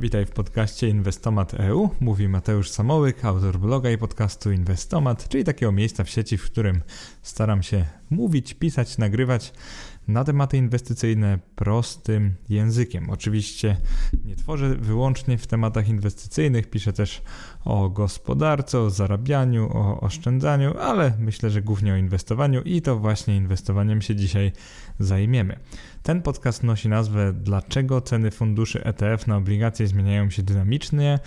Witaj w podcaście Inwestomat.eu. Mówi Mateusz Samołyk, autor bloga i podcastu Inwestomat, czyli takiego miejsca w sieci, w którym staram się mówić, pisać, nagrywać na tematy inwestycyjne prostym językiem. Oczywiście nie tworzę wyłącznie w tematach inwestycyjnych, piszę też o gospodarce, o zarabianiu, o oszczędzaniu, ale myślę, że głównie o inwestowaniu i to właśnie inwestowaniem się dzisiaj zajmiemy. Ten podcast nosi nazwę Dlaczego ceny funduszy ETF na obligacje zmieniają się dynamicznie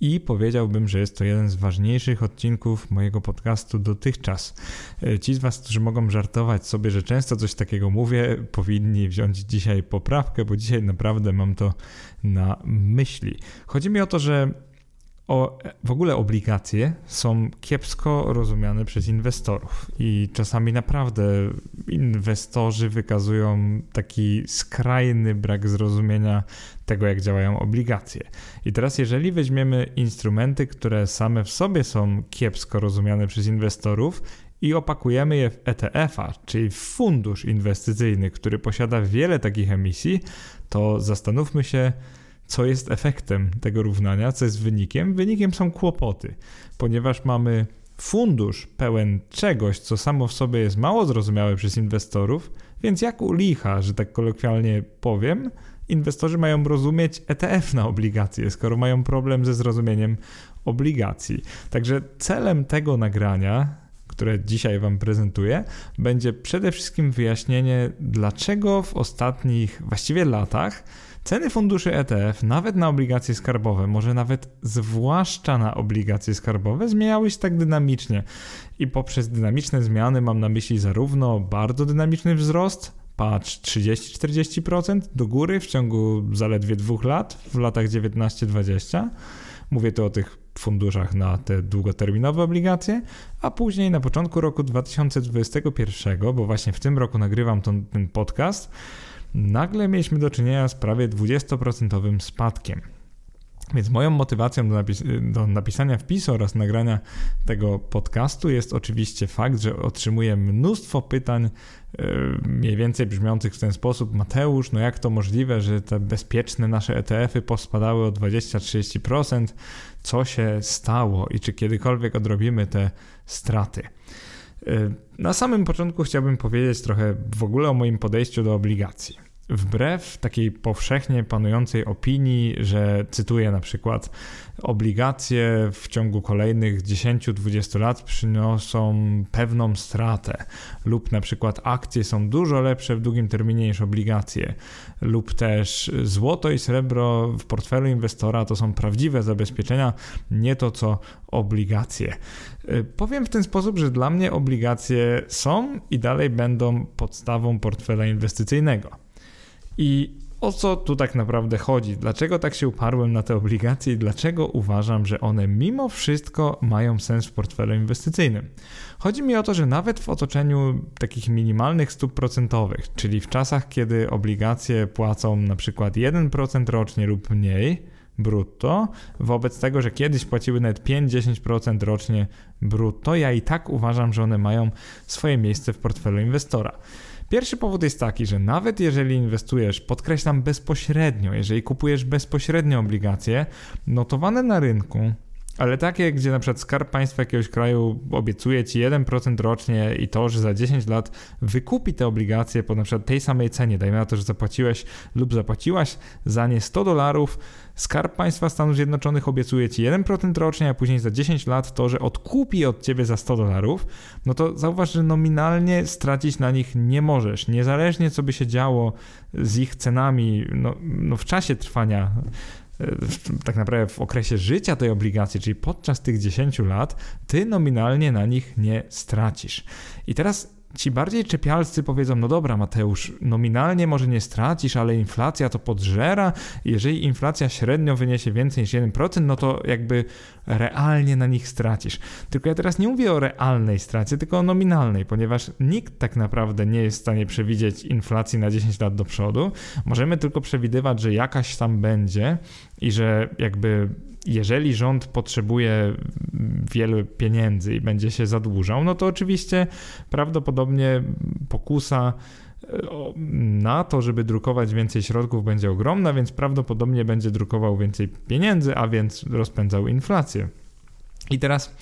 i powiedziałbym, że jest to jeden z ważniejszych odcinków mojego podcastu dotychczas. E, ci z Was, którzy mogą żartować sobie, że często coś takiego mówię, powinni wziąć dzisiaj poprawkę, bo dzisiaj naprawdę mam to na myśli. Chodzi mi o to, że o, w ogóle obligacje są kiepsko rozumiane przez inwestorów i czasami naprawdę inwestorzy wykazują taki skrajny brak zrozumienia tego, jak działają obligacje. I teraz, jeżeli weźmiemy instrumenty, które same w sobie są kiepsko rozumiane przez inwestorów i opakujemy je w ETF-a, czyli w fundusz inwestycyjny, który posiada wiele takich emisji, to zastanówmy się, co jest efektem tego równania, co jest wynikiem? Wynikiem są kłopoty, ponieważ mamy fundusz pełen czegoś, co samo w sobie jest mało zrozumiałe przez inwestorów, więc jak u licha, że tak kolokwialnie powiem, inwestorzy mają rozumieć ETF na obligacje, skoro mają problem ze zrozumieniem obligacji. Także celem tego nagrania, które dzisiaj Wam prezentuję, będzie przede wszystkim wyjaśnienie, dlaczego w ostatnich właściwie latach Ceny funduszy ETF, nawet na obligacje skarbowe, może nawet zwłaszcza na obligacje skarbowe, zmieniały się tak dynamicznie. I poprzez dynamiczne zmiany mam na myśli zarówno bardzo dynamiczny wzrost, patrz 30-40% do góry w ciągu zaledwie dwóch lat, w latach 19-20. Mówię tu o tych funduszach na te długoterminowe obligacje, a później na początku roku 2021, bo właśnie w tym roku nagrywam ten, ten podcast, nagle mieliśmy do czynienia z prawie 20% spadkiem. Więc moją motywacją do, napis do, napisania wpisu oraz nagrania tego podcastu jest oczywiście fakt, że otrzymuję mnóstwo pytań, mniej więcej brzmiących w ten sposób: Mateusz, no jak to możliwe, że te bezpieczne nasze ETF-y pospadały o 20-30%? Co się stało i czy kiedykolwiek odrobimy te straty? Yy, na samym początku chciałbym powiedzieć trochę w ogóle o moim podejściu do obligacji wbrew takiej powszechnie panującej opinii, że cytuję na przykład obligacje w ciągu kolejnych 10-20 lat przyniosą pewną stratę, lub na przykład akcje są dużo lepsze w długim terminie niż obligacje, lub też złoto i srebro w portfelu inwestora to są prawdziwe zabezpieczenia, nie to co obligacje. Powiem w ten sposób, że dla mnie obligacje są i dalej będą podstawą portfela inwestycyjnego. I o co tu tak naprawdę chodzi? Dlaczego tak się uparłem na te obligacje i dlaczego uważam, że one mimo wszystko mają sens w portfelu inwestycyjnym? Chodzi mi o to, że nawet w otoczeniu takich minimalnych stóp procentowych, czyli w czasach, kiedy obligacje płacą na przykład 1% rocznie lub mniej, brutto, wobec tego, że kiedyś płaciły nawet 5-10% rocznie brutto, ja i tak uważam, że one mają swoje miejsce w portfelu inwestora. Pierwszy powód jest taki, że nawet jeżeli inwestujesz, podkreślam bezpośrednio, jeżeli kupujesz bezpośrednio obligacje notowane na rynku, ale takie, gdzie na przykład skarb państwa jakiegoś kraju obiecuje ci 1% rocznie i to, że za 10 lat wykupi te obligacje po na przykład tej samej cenie, dajmy na to, że zapłaciłeś lub zapłaciłaś za nie 100 dolarów, skarb państwa Stanów Zjednoczonych obiecuje ci 1% rocznie, a później za 10 lat to, że odkupi od ciebie za 100 dolarów, no to zauważ, że nominalnie stracić na nich nie możesz. Niezależnie co by się działo z ich cenami no, no w czasie trwania tak naprawdę w okresie życia tej obligacji, czyli podczas tych 10 lat, ty nominalnie na nich nie stracisz. I teraz ci bardziej czepialscy powiedzą, no dobra Mateusz, nominalnie może nie stracisz, ale inflacja to podżera. Jeżeli inflacja średnio wyniesie więcej niż 1%, no to jakby realnie na nich stracisz. Tylko ja teraz nie mówię o realnej stracie, tylko o nominalnej, ponieważ nikt tak naprawdę nie jest w stanie przewidzieć inflacji na 10 lat do przodu. Możemy tylko przewidywać, że jakaś tam będzie i że jakby jeżeli rząd potrzebuje wielu pieniędzy i będzie się zadłużał, no to oczywiście prawdopodobnie pokusa na to, żeby drukować więcej środków, będzie ogromna, więc prawdopodobnie będzie drukował więcej pieniędzy, a więc rozpędzał inflację. I teraz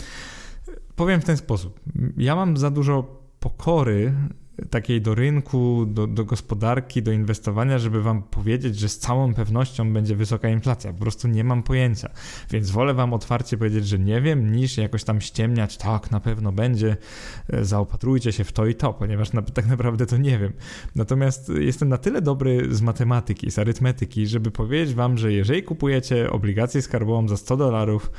powiem w ten sposób. Ja mam za dużo pokory takiej do rynku, do, do, gospodarki, do inwestowania, żeby wam powiedzieć, że z całą pewnością będzie wysoka inflacja. Po prostu nie mam pojęcia. Więc wolę wam otwarcie powiedzieć, że nie wiem, niż jakoś tam ściemniać, tak, na pewno będzie, e, zaopatrujcie się w to i to, ponieważ na, tak naprawdę to nie wiem. Natomiast jestem na tyle dobry z matematyki, z arytmetyki, żeby powiedzieć wam, że jeżeli kupujecie obligację skarbową za 100 dolarów,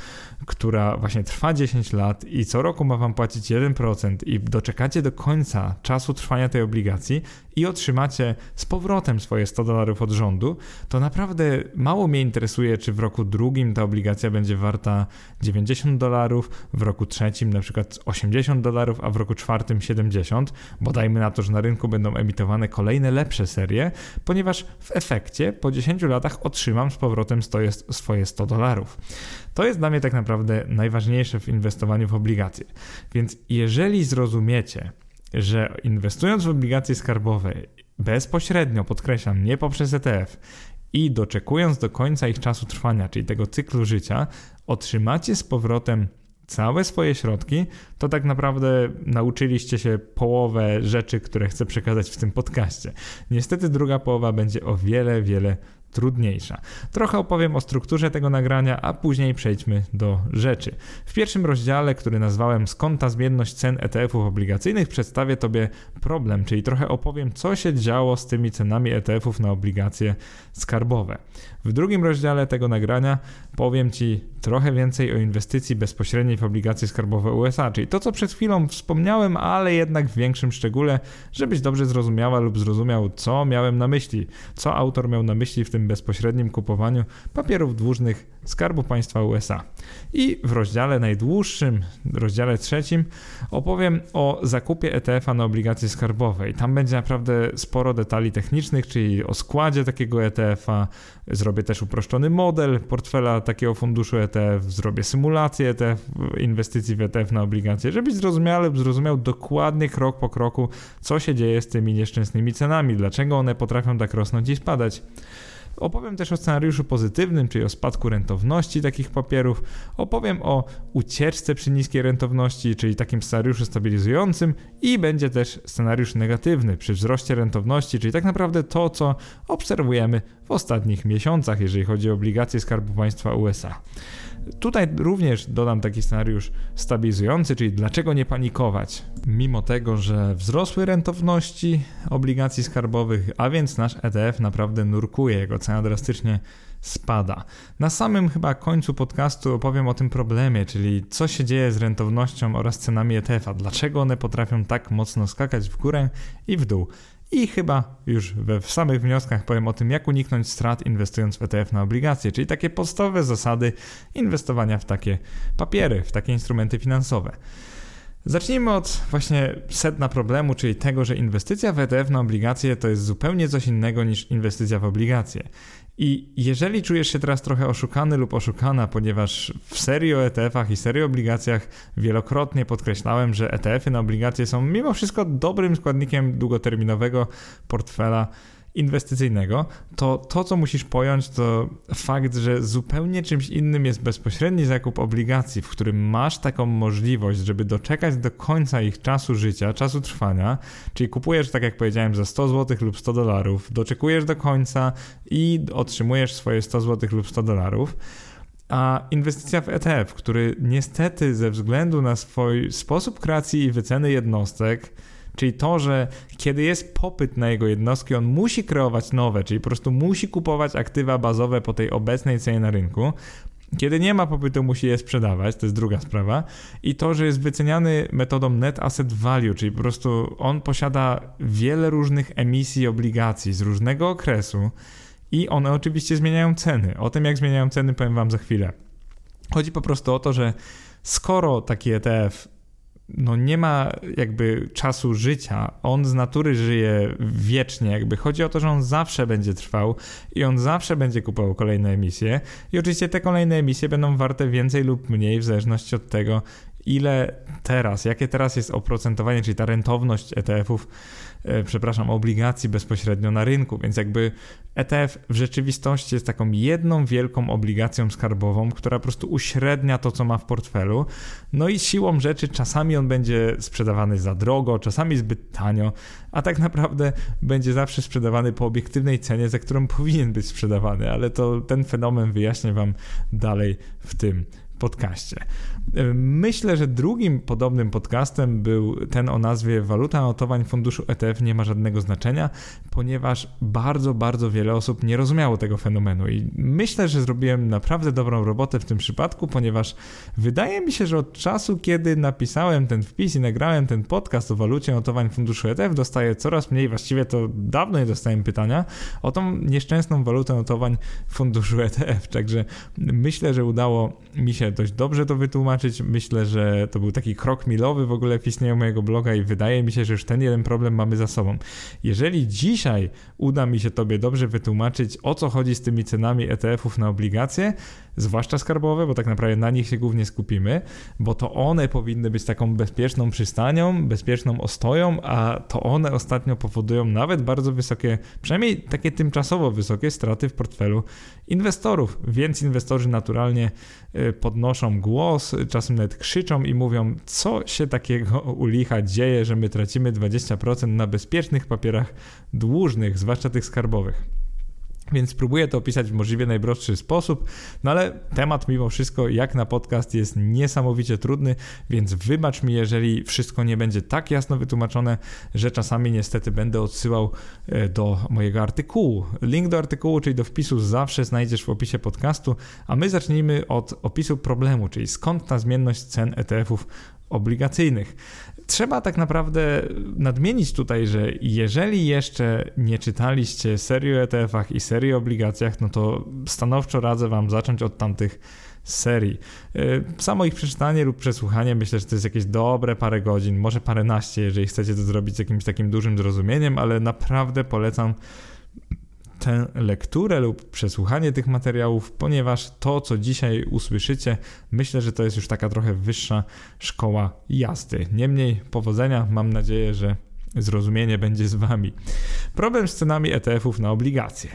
która właśnie trwa 10 lat i co roku ma wam płacić 1% i doczekacie do końca czasu trwania tej obligacji i otrzymacie z powrotem swoje 100 dolarów od rządu, to naprawdę mało mnie interesuje, czy w roku drugim ta obligacja będzie warta 90 dolarów, w roku trzecim na przykład 80 dolarów, a w roku czwartym 70, bo dajmy na to, że na rynku będą emitowane kolejne lepsze serie, ponieważ w efekcie po 10 latach otrzymam z powrotem swoje 100 dolarów. To jest dla mnie tak naprawdę najważniejsze w inwestowaniu w obligacje. Więc jeżeli zrozumiecie, że inwestując w obligacje skarbowe bezpośrednio, podkreślam, nie poprzez ETF i doczekując do końca ich czasu trwania, czyli tego cyklu życia, otrzymacie z powrotem całe swoje środki, to tak naprawdę nauczyliście się połowę rzeczy, które chcę przekazać w tym podcaście. Niestety druga połowa będzie o wiele, wiele trudniejsza. Trochę opowiem o strukturze tego nagrania, a później przejdźmy do rzeczy. W pierwszym rozdziale, który nazwałem Skąd ta zmienność cen ETF-ów obligacyjnych, przedstawię Tobie problem, czyli trochę opowiem, co się działo z tymi cenami ETF-ów na obligacje skarbowe. W drugim rozdziale tego nagrania powiem Ci trochę więcej o inwestycji bezpośredniej w obligacje skarbowe USA, czyli to, co przed chwilą wspomniałem, ale jednak w większym szczególe, żebyś dobrze zrozumiała lub zrozumiał, co miałem na myśli, co autor miał na myśli w tym bezpośrednim kupowaniu papierów dłużnych Skarbu Państwa USA. I w rozdziale najdłuższym, rozdziale trzecim, opowiem o zakupie ETF-a na obligacje skarbowe. I tam będzie naprawdę sporo detali technicznych, czyli o składzie takiego ETF-a. Zrobię też uproszczony model portfela takiego funduszu ETF, zrobię symulację ETF, inwestycji w ETF na obligacje, żebyś zrozumiał, zrozumiał dokładnie krok po kroku, co się dzieje z tymi nieszczęsnymi cenami, dlaczego one potrafią tak rosnąć i spadać. Opowiem też o scenariuszu pozytywnym, czyli o spadku rentowności takich papierów. Opowiem o ucieczce przy niskiej rentowności, czyli takim scenariuszu stabilizującym i będzie też scenariusz negatywny przy wzroście rentowności, czyli tak naprawdę to, co obserwujemy w ostatnich miesiącach, jeżeli chodzi o obligacje Skarbu Państwa USA. Tutaj również dodam taki scenariusz stabilizujący, czyli dlaczego nie panikować, mimo tego, że wzrosły rentowności obligacji skarbowych, a więc nasz ETF naprawdę nurkuje, jego cena drastycznie spada. Na samym chyba końcu podcastu opowiem o tym problemie, czyli co się dzieje z rentownością oraz cenami ETF-a, dlaczego one potrafią tak mocno skakać w górę i w dół. I chyba już we w samych wnioskach powiem o tym, jak uniknąć strat inwestując w ETF na obligacje, czyli takie podstawowe zasady inwestowania w takie papiery, w takie instrumenty finansowe. Zacznijmy od właśnie sedna problemu, czyli tego, że inwestycja w ETF na obligacje to jest zupełnie coś innego niż inwestycja w obligacje. I jeżeli czujesz się teraz trochę oszukany lub oszukana, ponieważ w serii o ETF-ach i serii o obligacjach wielokrotnie podkreślałem, że ETF-y na obligacje są mimo wszystko dobrym składnikiem długoterminowego portfela inwestycyjnego, to to, co musisz pojąć, to fakt, że zupełnie czymś innym jest bezpośredni zakup obligacji, w którym masz taką możliwość, żeby doczekać do końca ich czasu życia, czasu trwania, czyli kupujesz, tak jak powiedziałem, za 100 zł lub 100 dolarów, doczekujesz do końca i otrzymujesz swoje 100 zł lub 100 dolarów a inwestycja w ETF, który niestety ze względu na swój sposób kreacji i wyceny jednostek, Czyli to, że kiedy jest popyt na jego jednostki, on musi kreować nowe, czyli po prostu musi kupować aktywa bazowe po tej obecnej cenie na rynku. Kiedy nie ma popytu, musi je sprzedawać, to jest druga sprawa. I to, że jest wyceniany metodą net asset value, czyli po prostu on posiada wiele różnych emisji obligacji z różnego okresu i one oczywiście zmieniają ceny. O tym, jak zmieniają ceny, powiem Wam za chwilę. Chodzi po prostu o to, że skoro taki ETF no nie ma jakby czasu życia. On z natury żyje wiecznie, jakby chodzi o to, że on zawsze będzie trwał i on zawsze będzie kupował kolejne emisje. I oczywiście te kolejne emisje będą warte więcej lub mniej w zależności od tego, ile teraz, jakie teraz jest oprocentowanie, czyli ta rentowność ETF-ów, przepraszam, obligacji bezpośrednio na rynku, więc jakby ETF w rzeczywistości jest taką jedną wielką obligacją skarbową, która po prostu uśrednia to, co ma w portfelu. No i siłą rzeczy czasami on będzie sprzedawany za drogo, czasami zbyt tanio, a tak naprawdę będzie zawsze sprzedawany po obiektywnej cenie, za którą powinien być sprzedawany, ale to ten fenomen wyjaśnię Wam dalej w tym podcaście. Myślę, że drugim podobnym podcastem był ten o nazwie Waluta notowań funduszu ETF nie ma żadnego znaczenia, ponieważ bardzo, bardzo wiele osób nie rozumiało tego fenomenu i myślę, że zrobiłem naprawdę dobrą robotę w tym przypadku, ponieważ wydaje mi się, że od czasu, kiedy napisałem ten wpis i nagrałem ten podcast o walucie notowań funduszu ETF, dostaję coraz mniej, właściwie to dawno nie dostałem pytania o tą nieszczęsną walutę notowań funduszu ETF, także myślę, że udało mi się dość dobrze to wytłumaczyć. Myślę, że to był taki krok milowy w ogóle w istnieniu mojego bloga i wydaje mi się, że już ten jeden problem mamy za sobą. Jeżeli dzisiaj uda mi się Tobie dobrze wytłumaczyć, o co chodzi z tymi cenami ETF-ów na obligacje, zwłaszcza skarbowe, bo tak naprawdę na nich się głównie skupimy, bo to one powinny być taką bezpieczną przystanią, bezpieczną ostoją, a to one ostatnio powodują nawet bardzo wysokie, przynajmniej takie tymczasowo wysokie straty w portfelu inwestorów, więc inwestorzy naturalnie y, podnoszą głos, czasem nawet krzyczą i mówią, co się takiego u licha dzieje, że my tracimy 20% na bezpiecznych papierach dłużnych, zwłaszcza tych skarbowych. Więc spróbuję to opisać w możliwie najprostszy sposób, no ale temat mimo wszystko, jak na podcast, jest niesamowicie trudny, więc wybacz mi, jeżeli wszystko nie będzie tak jasno wytłumaczone, że czasami niestety będę odsyłał e, do mojego artykułu. Link do artykułu, czyli do wpisu, zawsze znajdziesz w opisie podcastu, a my zacznijmy od opisu problemu, czyli skąd ta zmienność cen ETF-ów obligacyjnych. Trzeba tak naprawdę nadmienić tutaj, że jeżeli jeszcze nie czytaliście serii o ETF-ach i serii o obligacjach, no to stanowczo radzę Wam zacząć od tamtych serii. Y, samo ich przeczytanie lub przesłuchanie myślę, że to jest jakieś dobre parę godzin, może paręnaście, jeżeli chcecie to zrobić z jakimś takim dużym zrozumieniem, ale naprawdę polecam tę lekturę lub przesłuchanie tych materiałów, ponieważ to, co dzisiaj usłyszycie, myślę, że to jest już taka trochę wyższa szkoła jazdy. Niemniej powodzenia, mam nadzieję, że zrozumienie będzie z Wami. Problem z cenami ETF-ów na obligacje.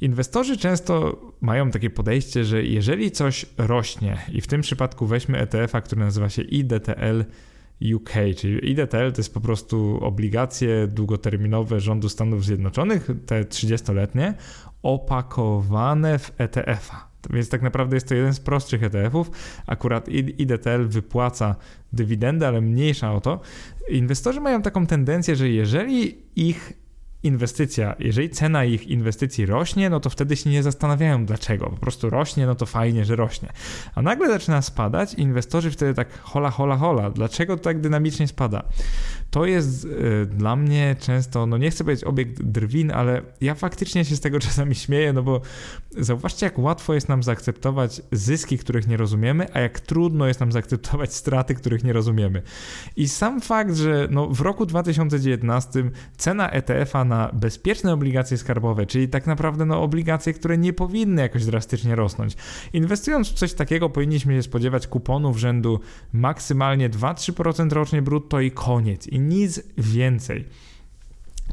Inwestorzy często mają takie podejście, że jeżeli coś rośnie, i w tym przypadku weźmy ETF-a, który nazywa się IDTL UK, czyli IDTL to jest po prostu obligacje długoterminowe rządu Stanów Zjednoczonych, te 30-letnie, opakowane w ETF-a. Więc tak naprawdę jest to jeden z prostszych ETF-ów. Akurat IDTL wypłaca dywidendę, ale mniejsza o to. Inwestorzy mają taką tendencję, że jeżeli ich inwestycja, jeżeli cena ich inwestycji rośnie, no to wtedy się nie zastanawiają dlaczego. Po prostu rośnie, no to fajnie, że rośnie. A nagle zaczyna spadać i inwestorzy wtedy tak hola, hola, hola. Dlaczego tak dynamicznie spada? To jest y, dla mnie często, no nie chcę powiedzieć obiekt drwin, ale ja faktycznie się z tego czasami śmieję, no bo zauważcie, jak łatwo jest nam zaakceptować zyski, których nie rozumiemy, a jak trudno jest nam zaakceptować straty, których nie rozumiemy. I sam fakt, że no w roku 2019 cena ETF-a na bezpieczne obligacje skarbowe, czyli tak naprawdę no, obligacje, które nie powinny jakoś drastycznie rosnąć. Inwestując w coś takiego, powinniśmy się spodziewać kuponów rzędu maksymalnie 2-3% rocznie brutto i koniec, i nic więcej.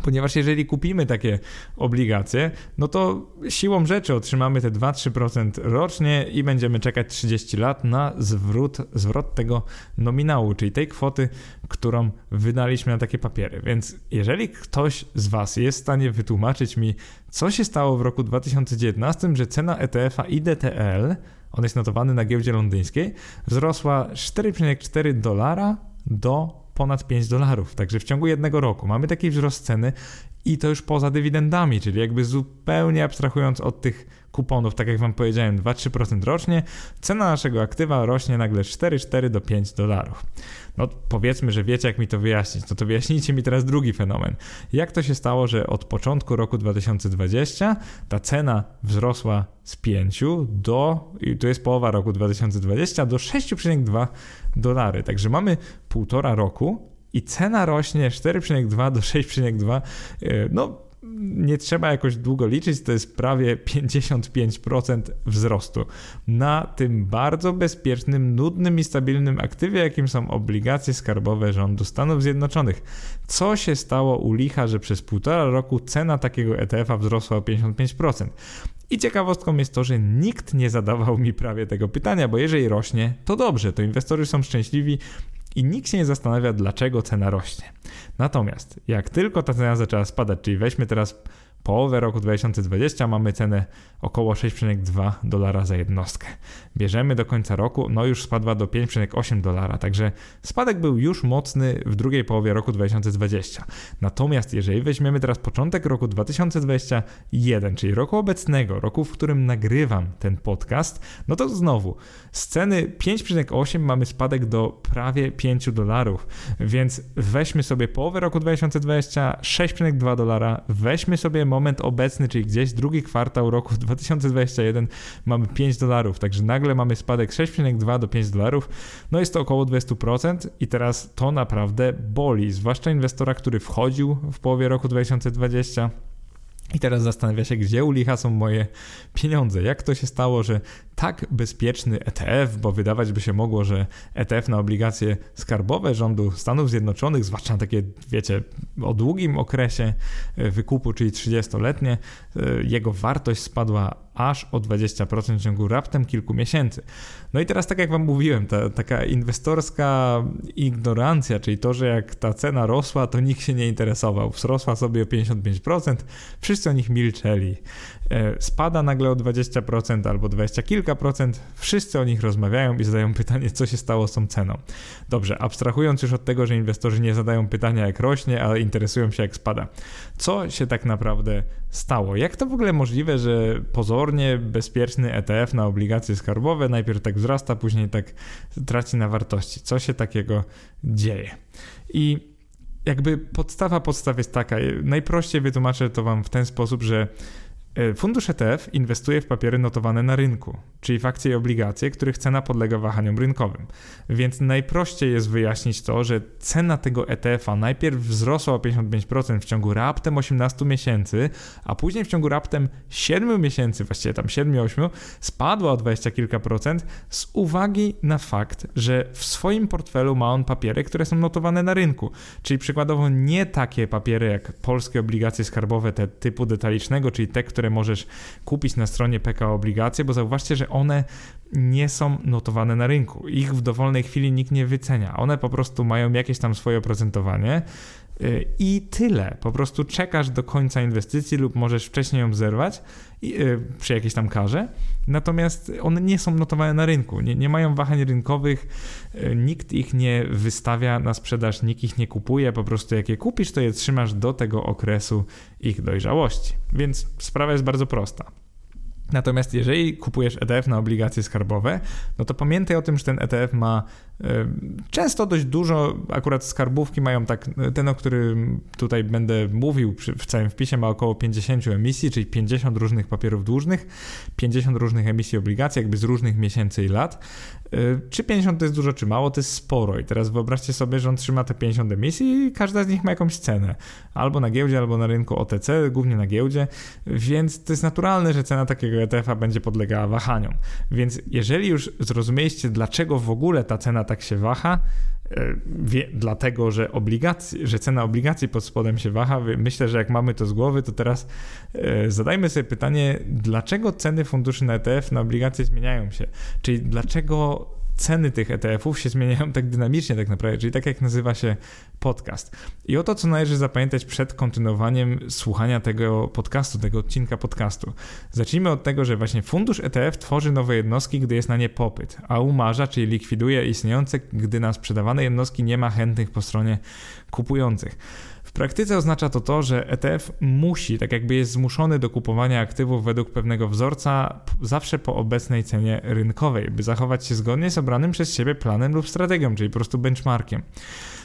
Ponieważ jeżeli kupimy takie obligacje, no to siłą rzeczy otrzymamy te 2-3% rocznie i będziemy czekać 30 lat na zwrot, zwrot tego nominału, czyli tej kwoty, którą wydaliśmy na takie papiery. Więc jeżeli ktoś z Was jest w stanie wytłumaczyć mi, co się stało w roku 2019, że cena ETF-a IDTL, on jest notowany na giełdzie londyńskiej, wzrosła 4,4 dolara do ponad 5 dolarów. Także w ciągu jednego roku mamy taki wzrost ceny i to już poza dywidendami, czyli jakby zupełnie abstrahując od tych kuponów, tak jak Wam powiedziałem, 2-3% rocznie, cena naszego aktywa rośnie nagle 4,4 do 5 dolarów. No powiedzmy, że wiecie jak mi to wyjaśnić, no to wyjaśnijcie mi teraz drugi fenomen. Jak to się stało, że od początku roku 2020 ta cena wzrosła z 5 do, i to jest połowa roku 2020, do 6,2 dolary. Także mamy półtora roku i cena rośnie 4,2 do 6,2. E, no nie trzeba jakoś długo liczyć, to jest prawie 55% wzrostu na tym bardzo bezpiecznym, nudnym i stabilnym aktywie, jakim są obligacje skarbowe rządu Stanów Zjednoczonych. Co się stało u licha, że przez półtora roku cena takiego ETF-a wzrosła o 55%? I ciekawostką jest to, że nikt nie zadawał mi prawie tego pytania, bo jeżeli rośnie, to dobrze, to inwestorzy są szczęśliwi i nikt się nie zastanawia, dlaczego cena rośnie. Natomiast jak tylko ta cena zaczęła spadać, czyli weźmy teraz połowę roku 2020 mamy cenę około 6,2 dolara za jednostkę. Bierzemy do końca roku, no już spadła do 5,8 dolara, także spadek był już mocny w drugiej połowie roku 2020. Natomiast jeżeli weźmiemy teraz początek roku 2021, czyli roku obecnego, roku, w którym nagrywam ten podcast, no to znowu z ceny 5,8 mamy spadek do prawie 5 dolarów, więc weźmy sobie połowę roku 2020, 6,2 dolara, weźmy sobie moment obecny, czyli gdzieś drugi kwartał roku 2021 mamy 5 dolarów, także nagle mamy spadek 6,2 do 5 dolarów, no jest to około 200% i teraz to naprawdę boli, zwłaszcza inwestora, który wchodził w połowie roku 2020 i teraz zastanawia się, gdzie u licha są moje pieniądze. Jak to się stało, że tak bezpieczny ETF, bo wydawać by się mogło, że ETF na obligacje skarbowe rządu Stanów Zjednoczonych, zwłaszcza takie, wiecie, o długim okresie e, wykupu, czyli 30-letnie, e, jego wartość spadła aż o 20% w ciągu raptem kilku miesięcy. No i teraz, tak jak Wam mówiłem, ta taka inwestorska ignorancja, czyli to, że jak ta cena rosła, to nikt się nie interesował. Wzrosła sobie o 55%, wszyscy o nich milczeli. E, spada nagle o 20% albo 20 kilka procent, wszyscy o nich rozmawiają i zadają pytanie, co się stało z tą ceną. Dobrze, abstrahując już od tego, że inwestorzy nie zadają pytania, jak rośnie, ale interesują się, jak spada. Co się tak naprawdę stało? Jak to w ogóle możliwe, że pozornie bezpieczny ETF na obligacje skarbowe najpierw tak wzrasta, później tak traci na wartości? Co się takiego dzieje? I jakby podstawa podstaw jest taka, najprościej wytłumaczę to wam w ten sposób, że fundusz ETF inwestuje w papiery notowane na rynku, czyli w akcje i obligacje, których cena podlega wahaniom rynkowym. Więc najprościej jest wyjaśnić to, że cena tego ETF-a najpierw wzrosła o 55% w ciągu raptem 18 miesięcy, a później w ciągu raptem 7 miesięcy, właściwie tam 7-8, spadła o 20 kilka procent z uwagi na fakt, że w swoim portfelu ma on papiery, które są notowane na rynku. Czyli przykładowo nie takie papiery jak polskie obligacje skarbowe te typu detalicznego, czyli te, które które możesz kupić na stronie PK Obligacje, bo zauważcie, że one nie są notowane na rynku. Ich w dowolnej chwili nikt nie wycenia. One po prostu mają jakieś tam swoje oprocentowanie. Y, I tyle. Po prostu czekasz do końca inwestycji lub możesz wcześniej ją zerwać y, przy jakiejś tam karze. Natomiast one nie są notowane na rynku, nie, nie mają wahań rynkowych, y, nikt ich nie wystawia na sprzedaż, nikt ich nie kupuje. Po prostu jak je kupisz, to je trzymasz do tego okresu ich dojrzałości. Więc sprawa jest bardzo prosta. Natomiast jeżeli kupujesz ETF na obligacje skarbowe, no to pamiętaj o tym, że ten ETF ma Często dość dużo, akurat skarbówki mają tak, ten o którym tutaj będę mówił w całym wpisie ma około 50 emisji, czyli 50 różnych papierów dłużnych, 50 różnych emisji obligacji, jakby z różnych miesięcy i lat. Czy 50 to jest dużo, czy mało, to jest sporo. I teraz wyobraźcie sobie, że on trzyma te 50 emisji i każda z nich ma jakąś cenę. Albo na giełdzie, albo na rynku OTC, głównie na giełdzie, więc to jest naturalne, że cena takiego ETF-a będzie podlegała wahaniom. Więc jeżeli już zrozumieliście, dlaczego w ogóle ta cena tak się waha, wie, dlatego, że że cena obligacji pod spodem się waha. Myślę, że jak mamy to z głowy, to teraz e, zadajmy sobie pytanie, dlaczego ceny funduszy na ETF na obligacje zmieniają się? Czyli dlaczego ceny tych ETF-ów się zmieniają tak dynamicznie tak naprawdę, czyli tak jak nazywa się podcast. I o to, co należy zapamiętać przed kontynuowaniem słuchania tego podcastu, tego odcinka podcastu. Zacznijmy od tego, że właśnie fundusz ETF tworzy nowe jednostki, gdy jest na nie popyt, a umarza, czyli likwiduje istniejące, gdy na sprzedawane jednostki nie ma chętnych po stronie kupujących. W praktyce oznacza to to, że ETF musi, tak jakby jest zmuszony do kupowania aktywów według pewnego wzorca zawsze po obecnej cenie rynkowej, by zachować się zgodnie z obranym przez siebie planem lub strategią, czyli po prostu benchmarkiem.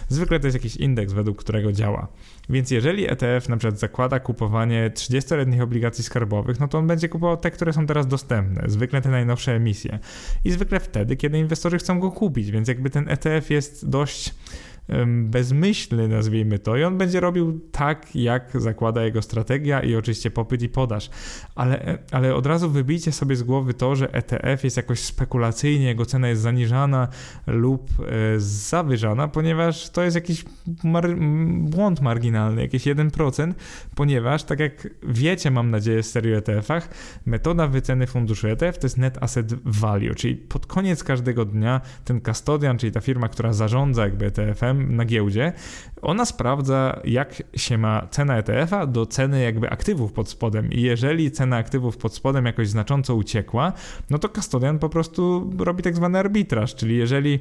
Zwykle to jest jakiś indeks, według którego działa. Więc jeżeli ETF na przykład zakłada kupowanie 30-letnich obligacji skarbowych, no to on będzie kupował te, które są teraz dostępne, zwykle te najnowsze emisje. I zwykle wtedy, kiedy inwestorzy chcą go kupić, więc jakby ten ETF jest dość bezmyślny, nazwijmy to, i on będzie robił tak, jak zakłada jego strategia i oczywiście popyt i podaż. Ale, ale od razu wybijcie sobie z głowy to, że ETF jest jakoś spekulacyjnie, jego cena jest zaniżana lub e, zawyżana, ponieważ to jest jakiś mar błąd marginalny, jakieś 1%, ponieważ, tak jak wiecie, mam nadzieję, z serii ETF-ach, metoda wyceny funduszu ETF to jest net asset value, czyli pod koniec każdego dnia ten custodian, czyli ta firma, która zarządza jakby ETF-em na giełdzie, ona sprawdza, jak się ma cena ETF-a do ceny jakby aktywów pod spodem. I jeżeli cena aktywów pod spodem jakoś znacząco uciekła, no to custodian po prostu robi tak zwany arbitraż, czyli jeżeli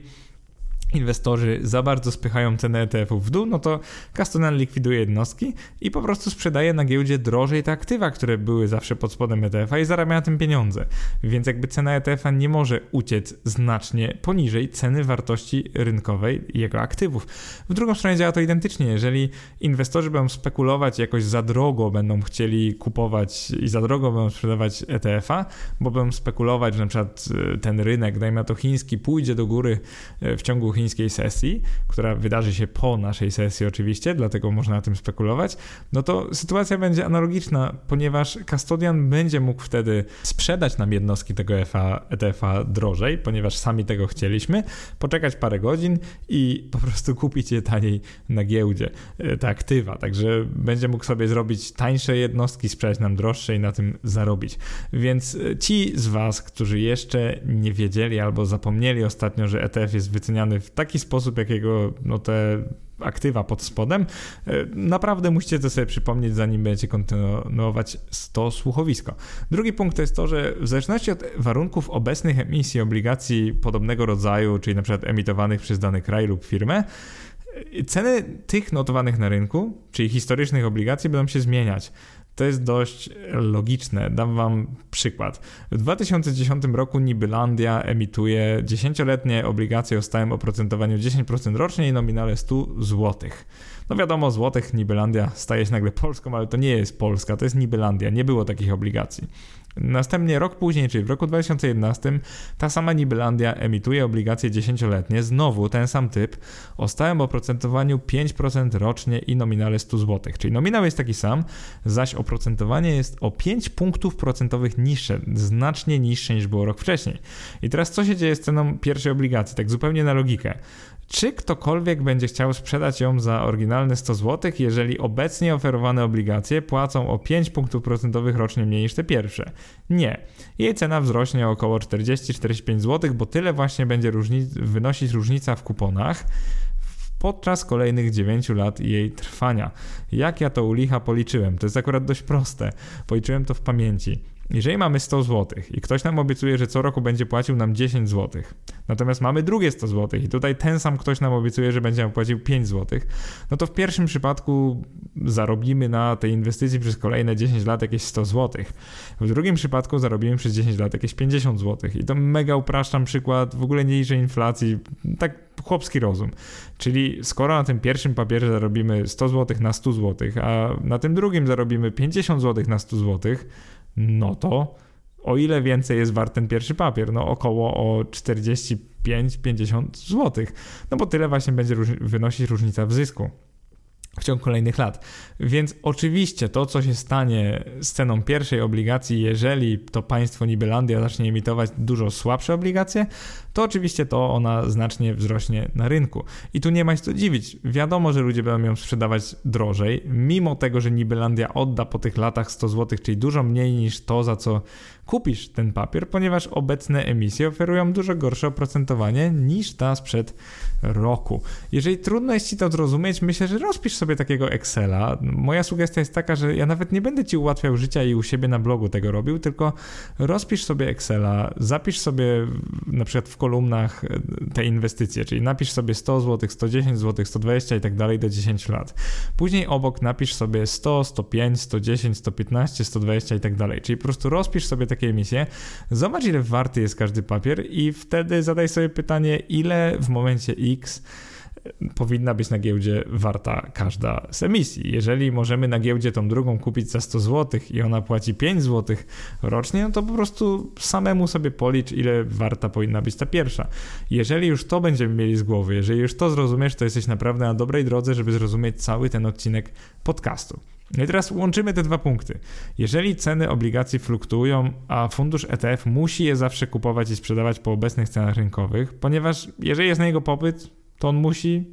inwestorzy za bardzo spychają cenę ETF-ów w dół, no to Custodian likwiduje jednostki i po prostu sprzedaje na giełdzie drożej te aktywa, które były zawsze pod spodem ETF-a i zarabia na tym pieniądze. Więc jakby cena ETF-a nie może uciec znacznie poniżej ceny wartości rynkowej jego aktywów. W drugą stronę działa to identycznie. Jeżeli inwestorzy będą spekulować jakoś za drogo, będą chcieli kupować i za drogo będą sprzedawać ETF-a, bo będą spekulować, że na przykład e, ten rynek, dajmy na to chiński, pójdzie do góry e, w ciągu chińskiej sesji, która wydarzy się po naszej sesji oczywiście, dlatego można na tym spekulować, no to sytuacja będzie analogiczna, ponieważ custodian będzie mógł wtedy sprzedać nam jednostki tego ETF-a drożej, ponieważ sami tego chcieliśmy, poczekać parę godzin i po prostu kupić je taniej na giełdzie, e, te aktywa. Także będzie mógł sobie zrobić tańsze jednostki, sprzedać nam droższe i na tym zarobić. Więc e, ci z Was, którzy jeszcze nie wiedzieli albo zapomnieli ostatnio, że ETF jest wyceniany w taki sposób, jakiego no, te aktywa pod spodem, e, naprawdę musicie to sobie przypomnieć, zanim będziecie kontynuować to słuchowisko. Drugi punkt to jest to, że w zależności od warunków obecnych emisji obligacji podobnego rodzaju, czyli przykład emitowanych przez dany kraj lub firmę, e, ceny tych notowanych na rynku, czyli historycznych obligacji będą się zmieniać. To jest dość logiczne. Dam wam przykład. W 2010 roku Nibylandia emituje 10-letnie obligacje o stałym oprocentowaniu 10% rocznie i nominale 100 zł. No wiadomo, złotych Nibylandia staje się nagle Polską, ale to nie jest Polska, to jest Nibylandia. Nie było takich obligacji. Następnie rok później, czyli w roku 2011, ta sama Nibelandia emituje obligacje dziesięcioletnie, znowu ten sam typ, o stałym oprocentowaniu 5% rocznie i nominale 100 zł. Czyli nominał jest taki sam, zaś oprocentowanie jest o 5 punktów procentowych niższe, znacznie niższe niż było rok wcześniej. I teraz co się dzieje z ceną pierwszej obligacji? Tak zupełnie na logikę. Czy ktokolwiek będzie chciał sprzedać ją za oryginalne 100 zł, jeżeli obecnie oferowane obligacje płacą o 5 punktów procentowych rocznie mniej niż te pierwsze? Nie. Jej cena wzrośnie o około 40-45 zł, bo tyle właśnie będzie wynosić różnica w kuponach podczas kolejnych 9 lat jej trwania. Jak ja to u licha policzyłem? To jest akurat dość proste. Policzyłem to w pamięci. Jeżeli mamy 100 zł i ktoś nam obiecuje, że co roku będzie płacił nam 10 zł, natomiast mamy drugie 100 zł i tutaj ten sam ktoś nam obiecuje, że będzie nam płacił 5 zł, no to w pierwszym przypadku zarobimy na tej inwestycji przez kolejne 10 lat jakieś 100 zł. W drugim przypadku zarobimy przez 10 lat jakieś 50 zł. I to mega upraszczam przykład, w ogóle nie liczę inflacji, tak chłopski rozum. Czyli skoro na tym pierwszym papierze zarobimy 100 zł na 100 zł, a na tym drugim zarobimy 50 zł na 100 zł, no to o ile więcej jest wart ten pierwszy papier? No około o 45-50 zł. No bo tyle właśnie będzie róż wynosić różnica w zysku w ciągu kolejnych lat. Więc oczywiście to, co się stanie z ceną pierwszej obligacji, jeżeli to państwo Nibelandia zacznie emitować dużo słabsze obligacje, to oczywiście to ona znacznie wzrośnie na rynku. I tu nie ma się co dziwić. Wiadomo, że ludzie będą ją sprzedawać drożej, mimo tego, że Nibelandia odda po tych latach 100 zł, czyli dużo mniej niż to, za co kupisz ten papier, ponieważ obecne emisje oferują dużo gorsze oprocentowanie niż ta sprzed roku. Jeżeli trudno jest Ci to zrozumieć, myślę, że rozpisz sobie takiego Excela. Moja sugestia jest taka, że ja nawet nie będę Ci ułatwiał życia i u siebie na blogu tego robił, tylko rozpisz sobie Excela, zapisz sobie na przykład w kolumnach te inwestycje, czyli napisz sobie 100 zł, 110 zł, 120 i tak dalej do 10 lat. Później obok napisz sobie 100, 105, 110, 115, 120 i tak dalej. Czyli po prostu rozpisz sobie takie emisje, zobacz ile warty jest każdy papier i wtedy zadaj sobie pytanie, ile w momencie X powinna być na giełdzie warta każda z emisji. Jeżeli możemy na giełdzie tą drugą kupić za 100 zł i ona płaci 5 zł rocznie, no to po prostu samemu sobie policz, ile warta powinna być ta pierwsza. Jeżeli już to będziemy mieli z głowy, jeżeli już to zrozumiesz, to jesteś naprawdę na dobrej drodze, żeby zrozumieć cały ten odcinek podcastu. No i teraz łączymy te dwa punkty. Jeżeli ceny obligacji fluktuują, a fundusz ETF musi je zawsze kupować i sprzedawać po obecnych cenach rynkowych, ponieważ jeżeli jest na niego popyt, to on musi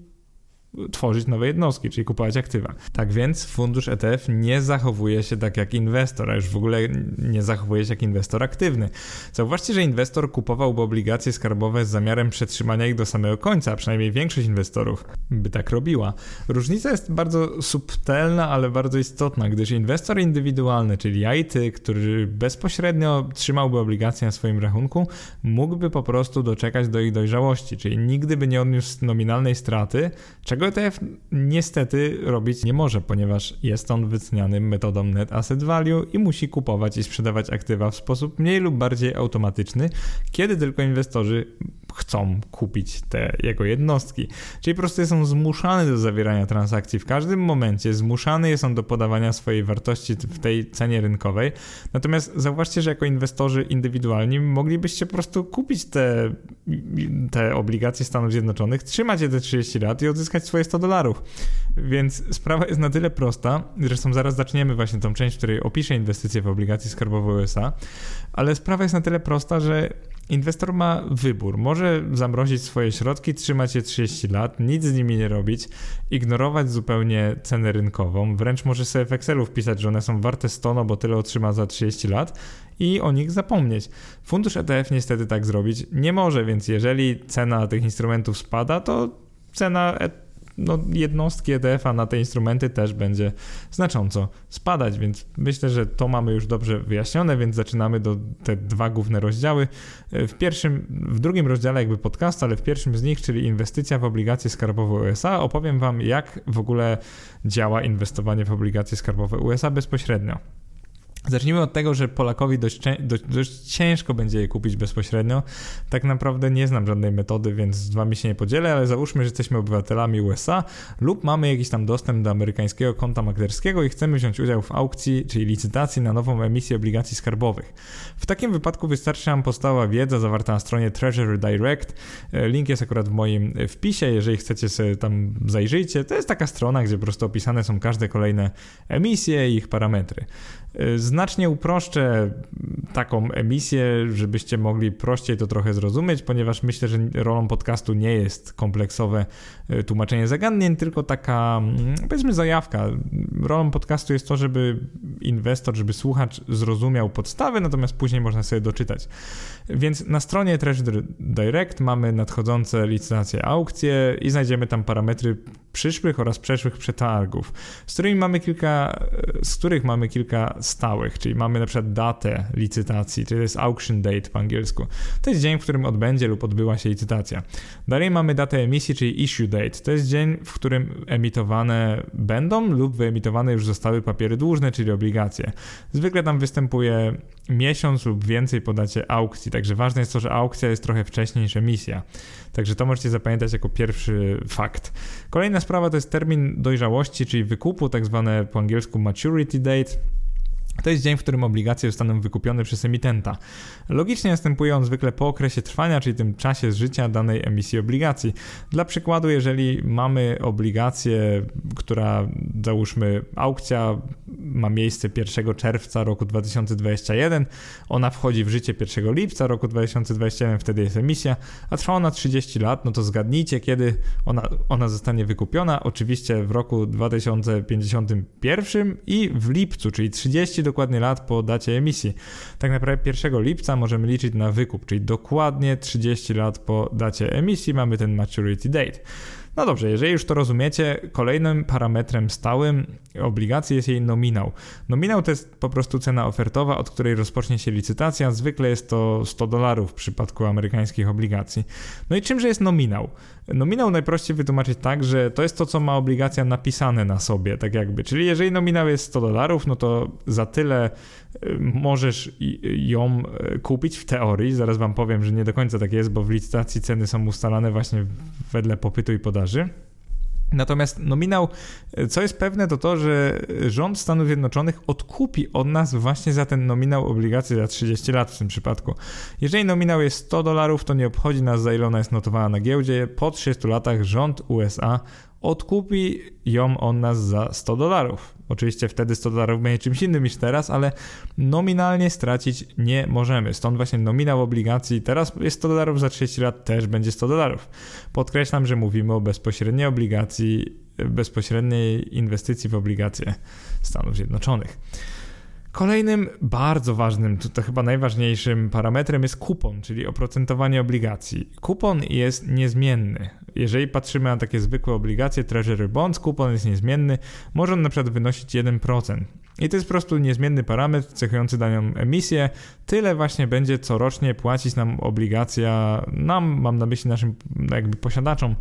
tworzyć nowe jednostki, czyli kupować aktywa. Tak więc fundusz ETF nie zachowuje się tak jak inwestor, a już w ogóle nie zachowuje się jak inwestor aktywny. Zauważcie, że inwestor kupowałby obligacje skarbowe z zamiarem przetrzymania ich do samego końca, a przynajmniej większość inwestorów by tak robiła. Różnica jest bardzo subtelna, ale bardzo istotna, gdyż inwestor indywidualny, czyli ja i ty, który bezpośrednio trzymałby obligacje na swoim rachunku, mógłby po prostu doczekać do ich dojrzałości, czyli nigdy by nie odniósł nominalnej straty, czego tego ETF niestety robić nie może, ponieważ jest on wyceniany metodą Net Asset Value i musi kupować i sprzedawać aktywa w sposób mniej lub bardziej automatyczny, kiedy tylko inwestorzy chcą kupić te jego jednostki. Czyli po prostu jest on zmuszany do zawierania transakcji w każdym momencie, zmuszany jest on do podawania swojej wartości w tej cenie rynkowej. Natomiast zauważcie, że jako inwestorzy indywidualni moglibyście po prostu kupić te, te obligacje Stanów Zjednoczonych, trzymać je te 30 lat i odzyskać swoje 100 dolarów. Więc sprawa jest na tyle prosta, zresztą zaraz zaczniemy właśnie tą część, w której opiszę inwestycje w obligacje skarbowe USA, ale sprawa jest na tyle prosta, że Inwestor ma wybór. Może zamrozić swoje środki, trzymać je 30 lat, nic z nimi nie robić, ignorować zupełnie cenę rynkową, wręcz może sobie w Excelu wpisać, że one są warte 100, no bo tyle otrzyma za 30 lat i o nich zapomnieć. Fundusz ETF niestety tak zrobić nie może, więc jeżeli cena tych instrumentów spada, to cena no, jednostki ETF-a na te instrumenty też będzie znacząco spadać, więc myślę, że to mamy już dobrze wyjaśnione, więc zaczynamy do te dwa główne rozdziały. W pierwszym, w drugim rozdziale jakby podcast, ale w pierwszym z nich, czyli inwestycja w obligacje skarbowe USA, opowiem Wam, jak w ogóle działa inwestowanie w obligacje skarbowe USA bezpośrednio. Zacznijmy od tego, że Polakowi dość, dość, dość, ciężko będzie je kupić bezpośrednio. Tak naprawdę nie znam żadnej metody, więc z wami się nie podzielę, ale załóżmy, że jesteśmy obywatelami USA lub mamy jakiś tam dostęp do amerykańskiego konta maklerskiego i chcemy wziąć udział w aukcji, czyli licytacji na nową emisję obligacji skarbowych. W takim wypadku wystarczy nam podstawowa wiedza zawarta na stronie Treasury Direct. E, link jest akurat w moim wpisie, jeżeli chcecie sobie tam zajrzyjcie. To jest taka strona, gdzie po prostu opisane są każde kolejne emisje i ich parametry. Znacznie uproszczę taką emisję, żebyście mogli prościej to trochę zrozumieć, ponieważ myślę, że rolą podcastu nie jest kompleksowe e, tłumaczenie zagadnień, tylko taka, mm, powiedzmy, zajawka. Rolą podcastu jest to, żeby inwestor, żeby słuchacz zrozumiał podstawy, natomiast później można sobie doczytać. Więc na stronie Treasury Direct mamy nadchodzące licytacje, aukcje i znajdziemy tam parametry przyszłych oraz przeszłych przetargów, z którymi mamy kilka, z których mamy kilka stałych, czyli mamy na przykład datę licytacji, czyli to jest auction date po angielsku. To jest dzień, w którym odbędzie lub odbyła się licytacja. Dalej mamy datę emisji, czyli issue date. To jest dzień, w którym emitowane będą lub wyemitowane już zostały papiery dłużne, czyli obligacje. Zwykle tam występuje miesiąc lub więcej po dacie aukcji, także ważne jest to, że aukcja jest trochę wcześniej niż emisja. Także to możecie zapamiętać jako pierwszy fakt. Kolejna sprawa to jest termin dojrzałości, czyli wykupu, tak zwane po angielsku maturity date. To jest dzień, w którym obligacje zostaną wykupione przez emitenta. Logicznie następuje on zwykle po okresie trwania, czyli tym czasie życia danej emisji obligacji. Dla przykładu, jeżeli mamy obligację, która załóżmy aukcja ma miejsce 1 czerwca roku 2021, ona wchodzi w życie 1 lipca roku 2021, wtedy jest emisja, a trwa ona 30 lat, no to zgadnijcie, kiedy ona, ona zostanie wykupiona. Oczywiście w roku 2051 i w lipcu, czyli 30 dokładnie lat po dacie emisji. Tak naprawdę 1 lipca możemy liczyć na wykup, czyli dokładnie 30 lat po dacie emisji mamy ten maturity date. No dobrze, jeżeli już to rozumiecie, kolejnym parametrem stałym obligacji jest jej nominał. Nominał to jest po prostu cena ofertowa, od której rozpocznie się licytacja. Zwykle jest to 100 dolarów w przypadku amerykańskich obligacji. No i czymże jest nominał? Nominał najprościej wytłumaczyć tak, że to jest to, co ma obligacja napisane na sobie, tak jakby. Czyli jeżeli nominał jest 100 dolarów, no to za tyle y, możesz ją y, kupić w teorii. Zaraz wam powiem, że nie do końca tak jest, bo w licytacji ceny są ustalane właśnie wedle popytu i podaży. Natomiast nominał, co jest pewne, to to, że rząd Stanów Zjednoczonych odkupi od nas właśnie za ten nominał obligacji za 30 lat w tym przypadku. Jeżeli nominał jest 100 dolarów, to nie obchodzi nas za ile ona jest notowana na giełdzie. Po 30 latach rząd USA odkupi ją on nas za 100 dolarów. Oczywiście wtedy 100 dolarów będzie czymś innym niż teraz, ale nominalnie stracić nie możemy. Stąd właśnie nominał obligacji teraz jest 100 dolarów, za 30 lat też będzie 100 dolarów. Podkreślam, że mówimy o bezpośredniej obligacji, bezpośredniej inwestycji w obligacje Stanów Zjednoczonych. Kolejnym bardzo ważnym, to chyba najważniejszym parametrem jest kupon, czyli oprocentowanie obligacji. Kupon jest niezmienny. Jeżeli patrzymy na takie zwykłe obligacje Treasury Bonds, kupon jest niezmienny, może on na przykład wynosić 1%. I to jest po prostu niezmienny parametr cechujący daną emisję. Tyle właśnie będzie corocznie płacić nam obligacja, nam, mam na myśli naszym jakby posiadaczom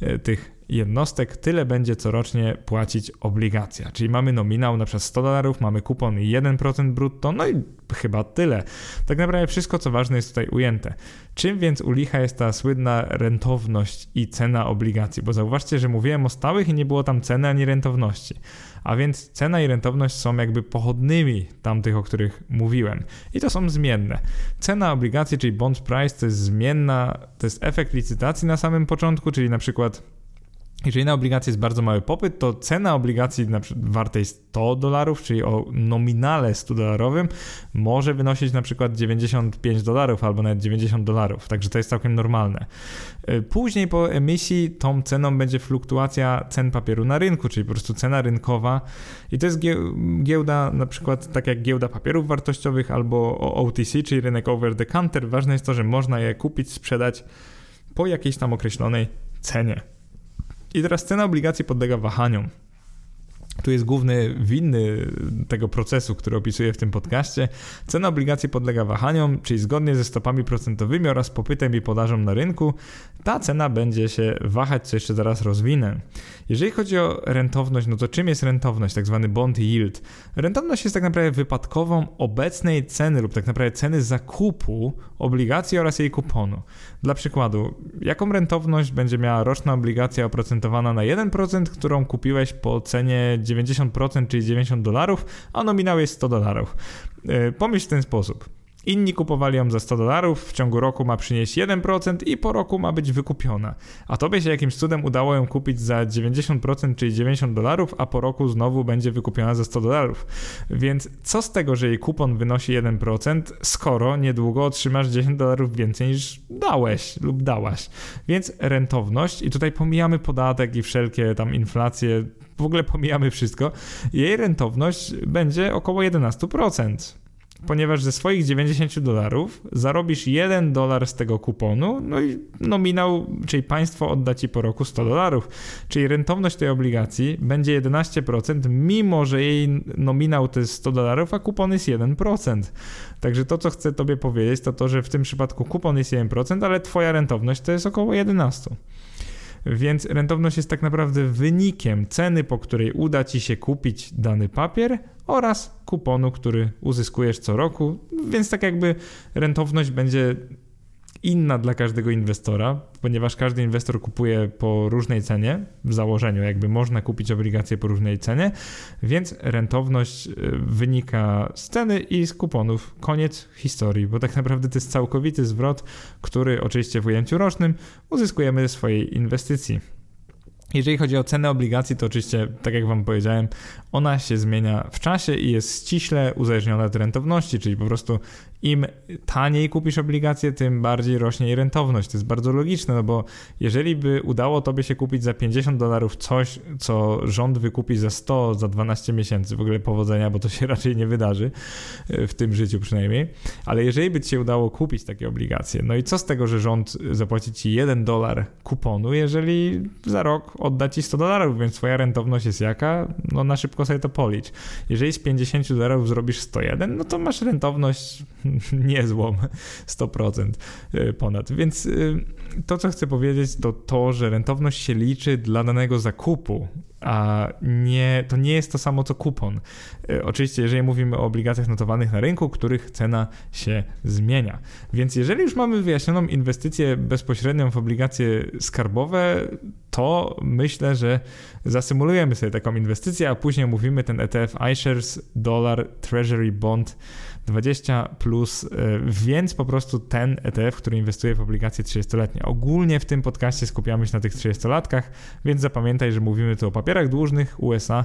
e, tych jednostek, tyle będzie corocznie płacić obligacja. Czyli mamy nominał na przykład 100 dolarów, mamy kupon 1% brutto, no i chyba tyle. Tak naprawdę wszystko, co ważne jest tutaj ujęte. Czym więc u licha jest ta słynna rentowność i cena obligacji? Bo zauważcie, że mówiłem o stałych i nie było tam ceny ani rentowności. A więc cena i rentowność są jakby pochodnymi tamtych, o których mówiłem. I to są zmienne. Cena obligacji, czyli bond price, to jest zmienna, to jest efekt licytacji na samym początku, czyli na przykład jeżeli na obligacje jest bardzo mały popyt, to cena obligacji na przykład wartej 100 dolarów, czyli o nominale 100 dolarowym, może wynosić na przykład 95 dolarów albo nawet 90 dolarów, także to jest całkiem normalne. Y, później po emisji tą ceną będzie fluktuacja cen papieru na rynku, czyli po prostu cena rynkowa i to jest giełda na przykład tak jak giełda papierów wartościowych albo OTC, czyli rynek over the counter. Ważne jest to, że można je kupić, sprzedać po jakiejś tam określonej cenie. I teraz cena obligacji podlega wahaniom. Tu jest główny winny tego procesu, który opisuję w tym podcaście. Cena obligacji podlega wahaniom, czyli zgodnie ze stopami procentowymi oraz popytem i podażą na rynku, ta cena będzie się wahać, co jeszcze zaraz rozwinę. Jeżeli chodzi o rentowność, no to czym jest rentowność, tak zwany bond yield? Rentowność jest tak naprawdę wypadkową obecnej ceny lub tak naprawdę ceny zakupu obligacji oraz jej kuponu. Dla przykładu, jaką rentowność będzie miała roczna obligacja oprocentowana na 1%, którą kupiłeś po cenie 90%, czyli 90 dolarów, a nominał jest 100 dolarów? E, pomyśl w ten sposób. Inni kupowali ją za 100 dolarów, w ciągu roku ma przynieść 1% i po roku ma być wykupiona. A tobie się jakimś cudem udało ją kupić za 90%, czyli 90 dolarów, a po roku znowu będzie wykupiona za 100 dolarów. Więc co z tego, że jej kupon wynosi 1%, skoro niedługo otrzymasz 10 dolarów więcej niż dałeś lub dałaś. Więc rentowność, i tutaj pomijamy podatek i wszelkie tam inflacje, w ogóle pomijamy wszystko, jej rentowność będzie około 11% ponieważ ze swoich 90 dolarów zarobisz 1 dolar z tego kuponu, no i nominał, czyli państwo odda ci po roku 100 dolarów. Czyli rentowność tej obligacji będzie 11%, mimo że jej nominał to jest 100 dolarów, a kupon jest 1%. Także to, co chcę tobie powiedzieć, to to, że w tym przypadku kupon jest 1%, ale twoja rentowność to jest około 11%. Więc rentowność jest tak naprawdę wynikiem ceny, po której uda ci się kupić dany papier oraz kuponu, który uzyskujesz co roku. Więc tak jakby rentowność będzie inna dla każdego inwestora, ponieważ każdy inwestor kupuje po różnej cenie, w założeniu jakby można kupić obligacje po różnej cenie, więc rentowność y, wynika z ceny i z kuponów. Koniec historii, bo tak naprawdę to jest całkowity zwrot, który oczywiście w ujęciu rocznym uzyskujemy ze swojej inwestycji. Jeżeli chodzi o cenę obligacji, to oczywiście, tak jak Wam powiedziałem, ona się zmienia w czasie i jest ściśle uzależniona od rentowności, czyli po prostu im taniej kupisz obligacje, tym bardziej rośnie jej rentowność. To jest bardzo logiczne, no bo jeżeli by udało Tobie się kupić za 50 dolarów coś, co rząd wykupi za 100, za 12 miesięcy, w ogóle powodzenia, bo to się raczej nie wydarzy, w tym życiu przynajmniej, ale jeżeli by Ci się udało kupić takie obligacje, no i co z tego, że rząd zapłaci Ci 1 dolar kuponu, jeżeli za rok odda Ci 100 dolarów, więc Twoja rentowność jest jaka? No na szybko sobie to policz. Jeżeli z 50 dolarów zrobisz 101, no to masz rentowność niezłą, 100% y, ponad. Więc y, to, co chcę powiedzieć, to to, że rentowność się liczy dla danego zakupu, a nie, to nie jest to samo co kupon. Y, oczywiście, jeżeli mówimy o obligacjach notowanych na rynku, których cena się zmienia. Więc jeżeli już mamy wyjaśnioną inwestycję bezpośrednią w obligacje skarbowe, to myślę, że zasymulujemy sobie taką inwestycję, a później mówimy ten ETF iShares Dollar Treasury Bond 20 plus, y, więc po prostu ten ETF, który inwestuje w obligacje 30-letnie. Ogólnie w tym podcaście skupiamy się na tych 30-latkach, więc zapamiętaj, że mówimy tu o papierach dłużnych USA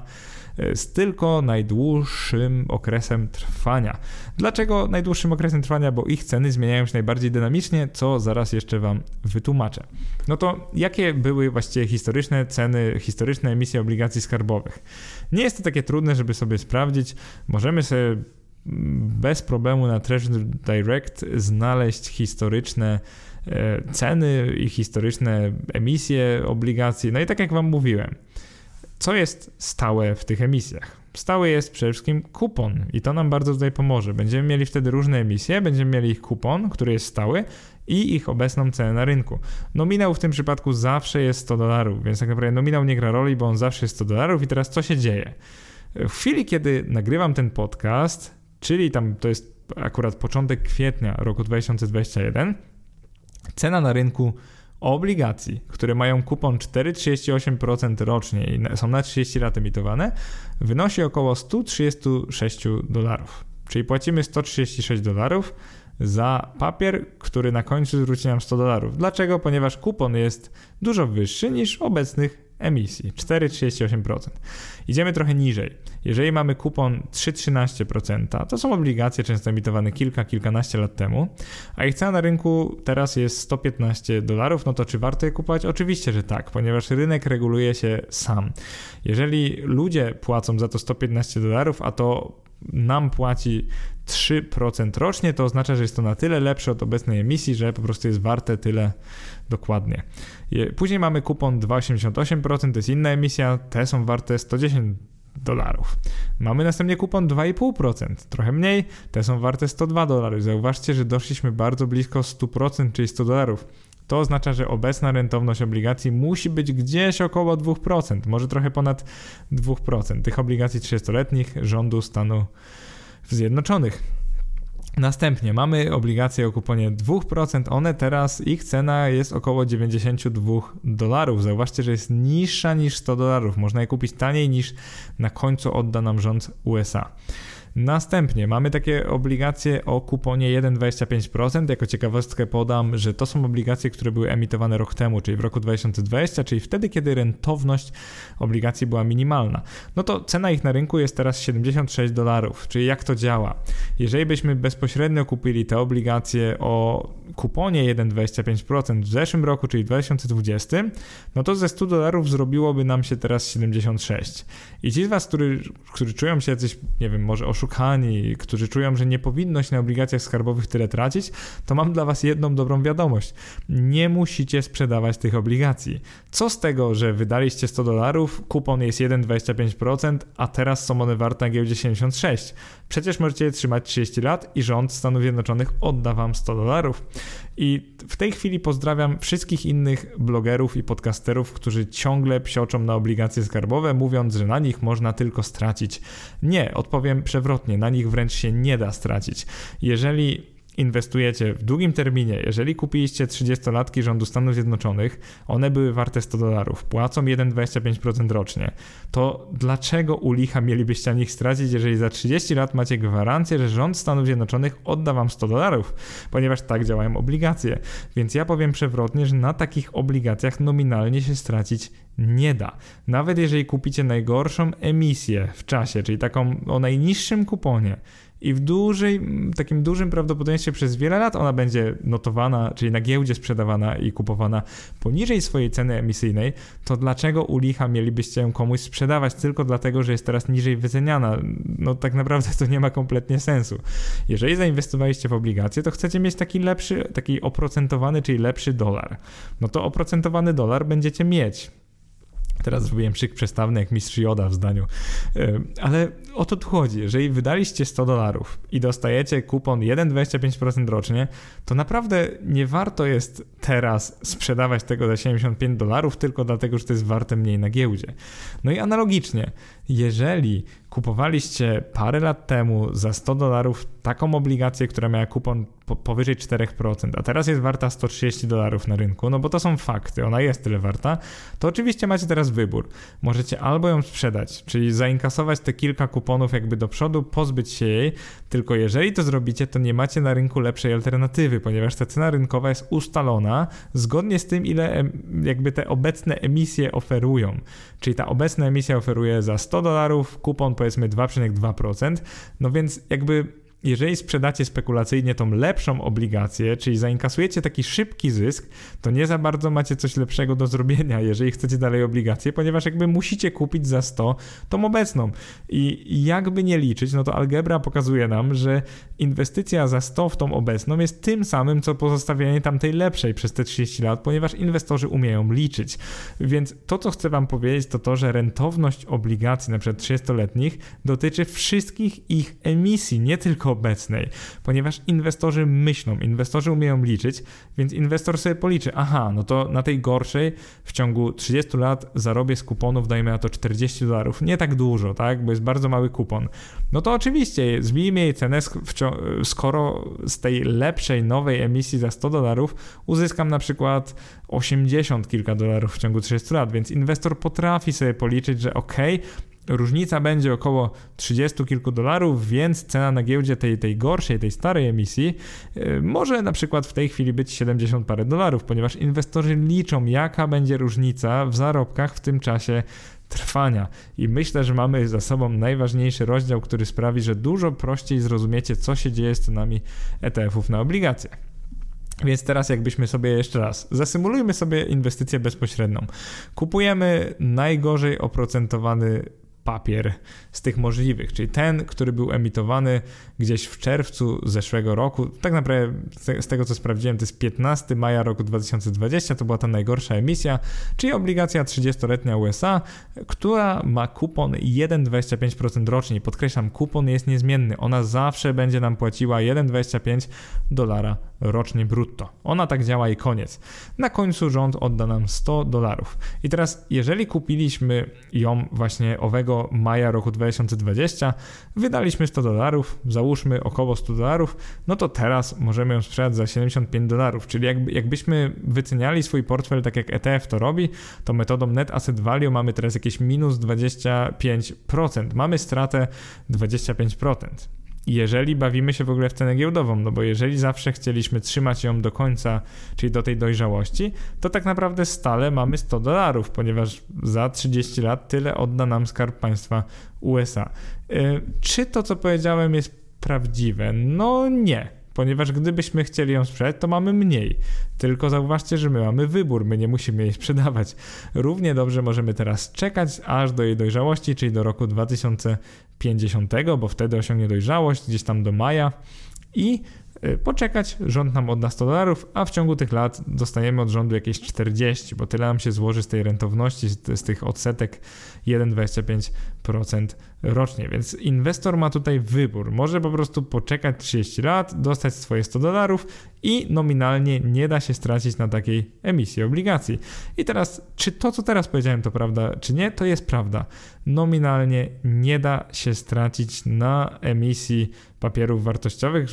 y, z tylko najdłuższym okresem trwania. Dlaczego najdłuższym okresem trwania? Bo ich ceny zmieniają się najbardziej dynamicznie, co zaraz jeszcze Wam wytłumaczę. No to jakie były właściwie historyczne ceny, historyczne emisje obligacji skarbowych? Nie jest to takie trudne, żeby sobie sprawdzić. Możemy sobie bez problemu na Treasury Direct znaleźć historyczne e, ceny i historyczne emisje obligacji. No i tak jak Wam mówiłem, co jest stałe w tych emisjach? Stały jest przede wszystkim kupon i to nam bardzo tutaj pomoże. Będziemy mieli wtedy różne emisje, będziemy mieli ich kupon, który jest stały i ich obecną cenę na rynku. Nominał w tym przypadku zawsze jest 100 dolarów, więc tak naprawdę nominał nie gra roli, bo on zawsze jest 100 dolarów i teraz co się dzieje? W chwili, kiedy nagrywam ten podcast, czyli tam to jest akurat początek kwietnia roku 2021, cena na rynku obligacji, które mają kupon 4,38% rocznie i są na 30 lat emitowane, wynosi około 136 dolarów. Czyli płacimy 136 dolarów za papier, który na końcu zwróci nam 100 dolarów. Dlaczego? Ponieważ kupon jest dużo wyższy niż obecnych emisji 4,38%. Idziemy trochę niżej. Jeżeli mamy kupon 3,13%, to są obligacje często emitowane kilka, kilkanaście lat temu, a ich cena na rynku teraz jest 115 dolarów, no to czy warto je kupować? Oczywiście, że tak, ponieważ rynek reguluje się sam. Jeżeli ludzie płacą za to 115 dolarów, a to nam płaci 3% rocznie, to oznacza, że jest to na tyle lepsze od obecnej emisji, że po prostu jest warte tyle dokładnie. Później mamy kupon 2,88%, to jest inna emisja, te są warte 110 dolarów. Mamy następnie kupon 2,5%, trochę mniej, te są warte 102 dolarów. Zauważcie, że doszliśmy bardzo blisko 100%, czyli 100 dolarów. To oznacza, że obecna rentowność obligacji musi być gdzieś około 2%, może trochę ponad 2%. Tych obligacji 30-letnich rządu Stanu Zjednoczonych. Następnie mamy obligacje o kuponie 2%. One teraz, ich cena jest około 92 dolarów. Zauważcie, że jest niższa niż 100 dolarów. Można je kupić taniej niż na końcu odda nam rząd USA. Następnie mamy takie obligacje o kuponie 1,25%. Jako ciekawostkę podam, że to są obligacje, które były emitowane rok temu, czyli w roku 2020, czyli wtedy, kiedy rentowność obligacji była minimalna. No to cena ich na rynku jest teraz 76 dolarów. Czyli jak to działa? Jeżeli byśmy bezpośrednio kupili te obligacje o kuponie 1,25% w zeszłym roku, czyli 2020, no to ze 100 dolarów zrobiłoby nam się teraz 76. I ci z Was, którzy, którzy czują się jacyś, nie wiem, może oszukani, którzy czują, że nie powinno się na obligacjach skarbowych tyle tracić, to mam dla Was jedną dobrą wiadomość. Nie musicie sprzedawać tych obligacji. Co z tego, że wydaliście 100 dolarów, kupon jest 1,25%, a teraz są one warte na giełdzie 76. Przecież możecie je trzymać 30 lat i rząd Stanów Zjednoczonych odda Wam 100 dolarów. I w tej chwili pozdrawiam wszystkich innych blogerów i podcasterów, którzy ciągle psioczą na obligacje skarbowe, mówiąc, że na nich można tylko stracić. Nie, odpowiem przewrotnie, na nich wręcz się nie da stracić. Jeżeli inwestujecie w długim terminie, jeżeli kupiliście 30-latki rządu Stanów Zjednoczonych, one były warte 100 dolarów, płacą 1,25% rocznie, to dlaczego u licha mielibyście na nich stracić, jeżeli za 30 lat macie gwarancję, że rząd Stanów Zjednoczonych odda wam 100 dolarów, ponieważ tak działają obligacje. Więc ja powiem przewrotnie, że na takich obligacjach nominalnie się stracić nie da. Nawet jeżeli kupicie najgorszą emisję w czasie, czyli taką o najniższym kuponie, i w dużej, takim dużym prawdopodobieństwie przez wiele lat ona będzie notowana, czyli na giełdzie sprzedawana i kupowana poniżej swojej ceny emisyjnej, to dlaczego u licha mielibyście ją komuś sprzedawać tylko dlatego, że jest teraz niżej wyceniana? No tak naprawdę to nie ma kompletnie sensu. Jeżeli zainwestowaliście w obligacje, to chcecie mieć taki lepszy, taki oprocentowany, czyli lepszy dolar. No to oprocentowany dolar będziecie mieć Teraz zrobiłem szyk przestawny jak mistrz Joda w zdaniu. E, ale o to tu chodzi. Jeżeli wydaliście 100 dolarów i dostajecie kupon 1,25% rocznie, to naprawdę nie warto jest teraz sprzedawać tego za 75 dolarów tylko dlatego, że to jest warte mniej na giełdzie. No i analogicznie, jeżeli kupowaliście parę lat temu za 100 dolarów taką obligację, która miała kupon po, powyżej 4%, a teraz jest warta 130 dolarów na rynku, no bo to są fakty, ona jest tyle warta, to oczywiście macie teraz wybór. Możecie albo ją sprzedać, czyli zainkasować te kilka kuponów jakby do przodu, pozbyć się jej, tylko jeżeli to zrobicie, to nie macie na rynku lepszej alternatywy, ponieważ ta cena rynkowa jest ustalona zgodnie z tym, ile jakby te obecne emisje oferują. Czyli ta obecna emisja oferuje za 100 dolarów, kupon powiedzmy 2,2%, no więc jakby jeżeli sprzedacie spekulacyjnie tą lepszą obligację, czyli zainkasujecie taki szybki zysk, to nie za bardzo macie coś lepszego do zrobienia, jeżeli chcecie dalej obligacje, ponieważ jakby musicie kupić za 100 tą obecną. I jakby nie liczyć, no to algebra pokazuje nam, że inwestycja za 100 w tą obecną jest tym samym, co pozostawianie tamtej lepszej przez te 30 lat, ponieważ inwestorzy umieją liczyć. Więc to, co chcę Wam powiedzieć, to to, że rentowność obligacji, na przykład 30-letnich, dotyczy wszystkich ich emisji, nie tylko obecnej, ponieważ inwestorzy myślą, inwestorzy umieją liczyć, więc inwestor sobie policzy, aha, no to na tej gorszej w ciągu 30 lat zarobię z kuponów, dajmy na to 40 dolarów, nie tak dużo, tak, bo jest bardzo mały kupon. No to oczywiście zbijmy jej cenę, skoro z tej lepszej, nowej emisji za 100 dolarów uzyskam na przykład 80 kilka dolarów w ciągu 30 lat, więc inwestor potrafi sobie policzyć, że ok, różnica będzie około 30 kilku dolarów, więc cena na giełdzie tej, tej gorszej, tej starej emisji yy, może na przykład w tej chwili być 70 parę dolarów, ponieważ inwestorzy liczą, jaka będzie różnica w zarobkach w tym czasie trwania. I myślę, że mamy za sobą najważniejszy rozdział, który sprawi, że dużo prościej zrozumiecie, co się dzieje z cenami ETF-ów na obligacje. Więc teraz jakbyśmy sobie jeszcze raz, zasymulujmy sobie inwestycję bezpośrednią. Kupujemy najgorzej oprocentowany papier z tych możliwych, czyli ten, który był emitowany gdzieś w czerwcu zeszłego roku. Tak naprawdę z tego co sprawdziłem, to jest 15 maja roku 2020, to była ta najgorsza emisja, czyli obligacja 30-letnia USA, która ma kupon 1,25% rocznie. Podkreślam, kupon jest niezmienny. Ona zawsze będzie nam płaciła 1,25 dolara rocznie brutto. Ona tak działa i koniec. Na końcu rząd odda nam 100 dolarów. I teraz, jeżeli kupiliśmy ją właśnie owego maja roku 2020, wydaliśmy 100 dolarów, załóżmy około 100 dolarów, no to teraz możemy ją sprzedać za 75 dolarów, czyli jakby, jakbyśmy wyceniali swój portfel tak jak ETF to robi, to metodą net asset value mamy teraz jakieś minus 25%. Mamy stratę 25% jeżeli bawimy się w ogóle w cenę giełdową, no bo jeżeli zawsze chcieliśmy trzymać ją do końca, czyli do tej dojrzałości, to tak naprawdę stale mamy 100 dolarów, ponieważ za 30 lat tyle odda nam Skarb Państwa USA. Yy, czy to, co powiedziałem, jest prawdziwe? No nie ponieważ gdybyśmy chcieli ją sprzedać, to mamy mniej. Tylko zauważcie, że my mamy wybór, my nie musimy jej sprzedawać. Równie dobrze możemy teraz czekać aż do jej dojrzałości, czyli do roku 2050, bo wtedy osiągnie dojrzałość, gdzieś tam do maja i poczekać, rząd nam odda 100 dolarów, a w ciągu tych lat dostaniemy od rządu jakieś 40, bo tyle nam się złoży z tej rentowności, z tych odsetek 1,25% rocznie. Więc inwestor ma tutaj wybór. Może po prostu poczekać 30 lat, dostać swoje 100 dolarów i nominalnie nie da się stracić na takiej emisji obligacji. I teraz, czy to, co teraz powiedziałem, to prawda, czy nie, to jest prawda. Nominalnie nie da się stracić na emisji papierów wartościowych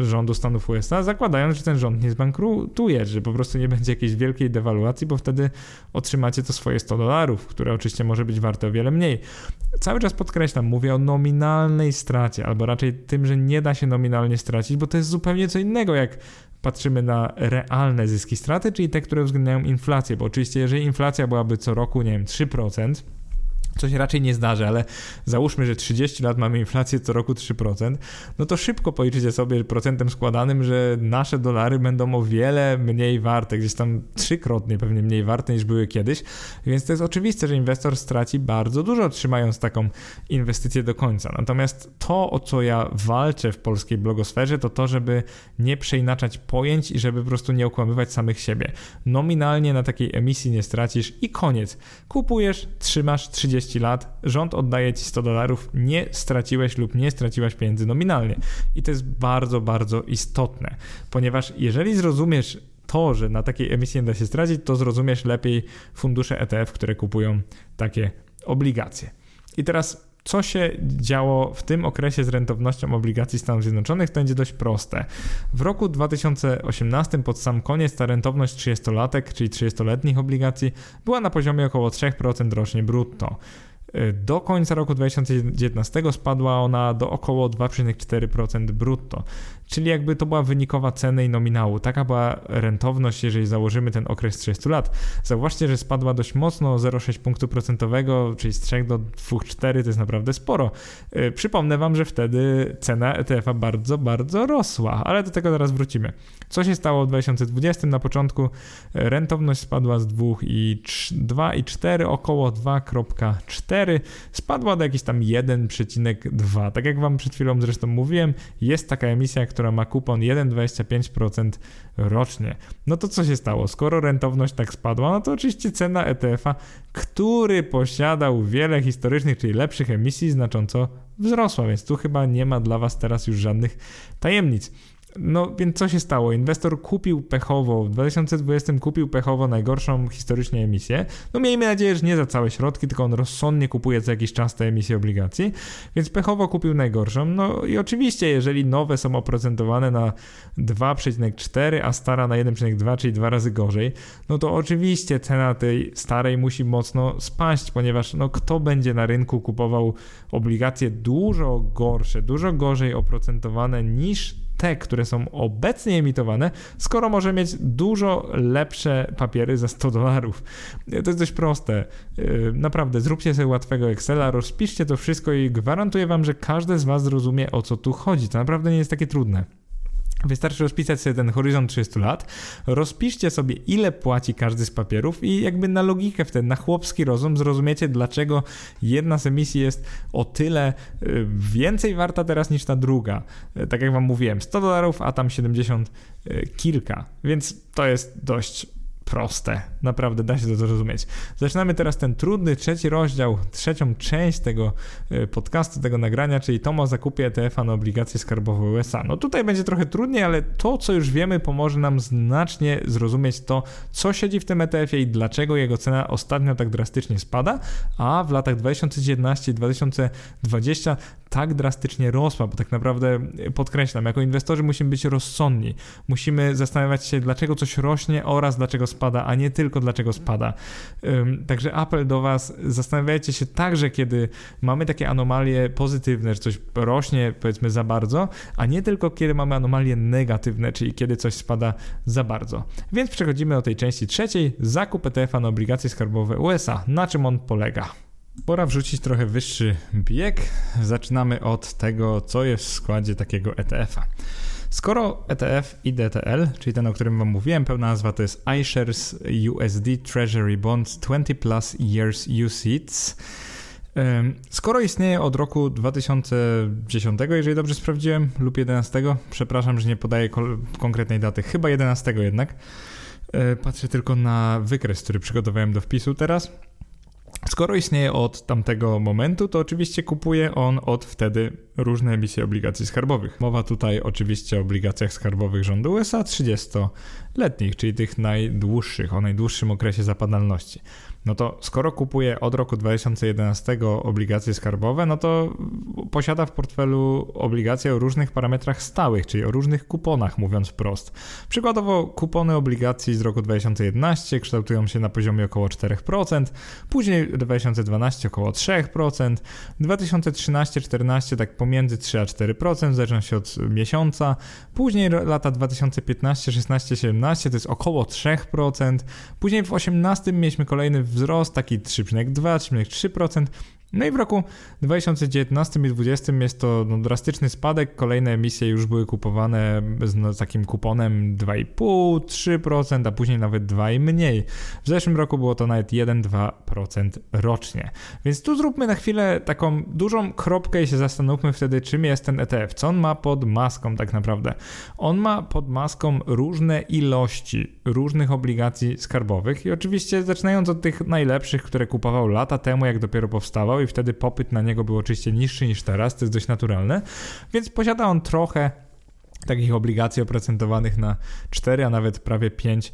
rządu Stanów USA, zakładając, że ten rząd nie zbankrutuje, że po prostu nie będzie jakiejś wielkiej dewaluacji, bo wtedy otrzymacie to swoje 100 dolarów, które oczywiście może być warte o wiele mniej. Cały czas podkreślam, mówię o nominalnej stracie, albo raczej tym, że nie da się nominalnie stracić, bo to jest zupełnie co innego, jak patrzymy na realne zyski straty, czyli te, które uwzględniają inflację, bo oczywiście jeżeli inflacja byłaby co roku, nie wiem, 3%, co się raczej nie zdarzy, ale załóżmy, że 30 lat mamy inflację co roku 3%, no to szybko policzycie sobie procentem składanym, że nasze dolary będą o wiele mniej warte, gdzieś tam trzykrotnie pewnie mniej warte niż były kiedyś, więc to jest oczywiste, że inwestor straci bardzo dużo trzymając taką inwestycję do końca. Natomiast to, o co ja walczę w polskiej blogosferze, to to, żeby nie przeinaczać pojęć i żeby po prostu nie okłamywać samych siebie. Nominalnie na takiej emisji nie stracisz i koniec. Kupujesz, trzymasz 30 30 lat, rząd oddaje ci 100 dolarów, nie straciłeś lub nie straciłaś pieniędzy nominalnie. I to jest bardzo, bardzo istotne, ponieważ jeżeli zrozumiesz to, że na takiej emisji nie da się stracić, to zrozumiesz lepiej fundusze ETF, które kupują takie obligacje. I teraz co się działo w tym okresie z rentownością obligacji Stanów Zjednoczonych, to będzie dość proste. W roku 2018 pod sam koniec ta rentowność 30-latek, czyli 30-letnich obligacji była na poziomie około 3% rocznie brutto. Y, do końca roku 2019 spadła ona do około 2,4% brutto, czyli jakby to była wynikowa ceny i nominału. Taka była rentowność, jeżeli założymy ten okres 30 lat. Zauważcie, że spadła dość mocno, 0,6 punktu procentowego, czyli z 3 do 2,4 to jest naprawdę sporo. Y, przypomnę Wam, że wtedy cena ETF-a bardzo, bardzo rosła, ale do tego zaraz wrócimy. Co się stało w 2020? Na początku rentowność spadła z 2,4 około 2,4 spadła do jakiś tam 1,2. Tak jak Wam przed chwilą zresztą mówiłem, jest taka emisja, która ma kupon 1,25% rocznie. No to co się stało? Skoro rentowność tak spadła, no to oczywiście cena ETF-a, który posiadał wiele historycznych, czyli lepszych emisji, znacząco wzrosła, więc tu chyba nie ma dla Was teraz już żadnych tajemnic. No więc co się stało? Inwestor kupił pechowo, w 2020 kupił pechowo najgorszą historycznie emisję. No miejmy nadzieję, że nie za całe środki, tylko on rozsądnie kupuje co jakiś czas te emisje obligacji, więc pechowo kupił najgorszą. No i oczywiście, jeżeli nowe są oprocentowane na 2,4, a stara na 1,2, czyli dwa razy gorzej, no to oczywiście cena tej starej musi mocno spaść, ponieważ no kto będzie na rynku kupował obligacje dużo gorsze, dużo gorzej oprocentowane niż te, które są obecnie emitowane, skoro może mieć dużo lepsze papiery za 100 dolarów. To jest dość proste. Yy, naprawdę, zróbcie sobie łatwego Excela, rozpiszcie to wszystko i gwarantuję wam, że każdy z was zrozumie o co tu chodzi. To naprawdę nie jest takie trudne. Wystarczy rozpisać sobie ten horyzont 30 lat, rozpiszcie sobie ile płaci każdy z papierów i jakby na logikę wtedy, na chłopski rozum zrozumiecie dlaczego jedna z emisji jest o tyle y, więcej warta teraz niż ta druga. Y, tak jak wam mówiłem, 100 dolarów, a tam 70 y, kilka, więc to jest dość proste. Naprawdę da się to zrozumieć. Zaczynamy teraz ten trudny trzeci rozdział, trzecią część tego e, podcastu, tego nagrania, czyli tom o zakupie ETF-a na obligacje skarbowe USA. No tutaj będzie trochę trudniej, ale to, co już wiemy, pomoże nam znacznie zrozumieć to, co siedzi w tym ETF-ie i dlaczego jego cena ostatnio tak drastycznie spada, a w latach 2011 2020 tak drastycznie rosła, bo tak naprawdę e, podkreślam, jako inwestorzy musimy być rozsądni. Musimy zastanawiać się, dlaczego coś rośnie oraz dlaczego spada, a nie tylko dlaczego spada. Także apel do Was, zastanawiajcie się także, kiedy mamy takie anomalie pozytywne, że coś rośnie powiedzmy za bardzo, a nie tylko kiedy mamy anomalie negatywne, czyli kiedy coś spada za bardzo. Więc przechodzimy do tej części trzeciej, zakup ETF-a na obligacje skarbowe USA. Na czym on polega? Pora wrzucić trochę wyższy bieg. Zaczynamy od tego, co jest w składzie takiego ETF-a. Skoro ETF i DTL, czyli ten, o którym Wam mówiłem, pełna nazwa to jest iShares USD Treasury Bonds 20 Plus Years UCITS. Skoro istnieje od roku 2010, jeżeli dobrze sprawdziłem, lub 11, przepraszam, że nie podaję konkretnej daty, chyba 11 jednak. E, patrzę tylko na wykres, który przygotowałem do wpisu teraz. Skoro istnieje od tamtego momentu, to oczywiście kupuje on od wtedy różne emisje obligacji skarbowych. Mowa tutaj oczywiście o obligacjach skarbowych rządu USA 30-letnich, czyli tych najdłuższych, o najdłuższym okresie zapadalności no to skoro kupuje od roku 2011 obligacje skarbowe, no to posiada w portfelu obligacje o różnych parametrach stałych, czyli o różnych kuponach, mówiąc wprost. Przykładowo kupony obligacji z roku 2011 kształtują się na poziomie około 4%, później 2012 około 3%, 2013-14 tak pomiędzy 3 a 4%, w zależności od miesiąca, później lata 2015, 16, 17 to jest około 3%, później w 18 mieliśmy kolejny wzrost, taki 3,2-3,3%. No i w roku 2019 i 2020 jest to no, drastyczny spadek. Kolejne emisje już były kupowane z no, takim kuponem 2,5-3%, a później nawet 2 i mniej. W zeszłym roku było to nawet 1-2% rocznie. Więc tu zróbmy na chwilę taką dużą kropkę i się zastanówmy wtedy, czym jest ten ETF. Co on ma pod maską tak naprawdę? On ma pod maską różne ilości różnych obligacji skarbowych i oczywiście zaczynając od tych najlepszych, które kupował lata temu, jak dopiero powstawał i wtedy popyt na niego był oczywiście niższy niż teraz, to jest dość naturalne, więc posiada on trochę takich obligacji oprocentowanych na 4, a nawet prawie 5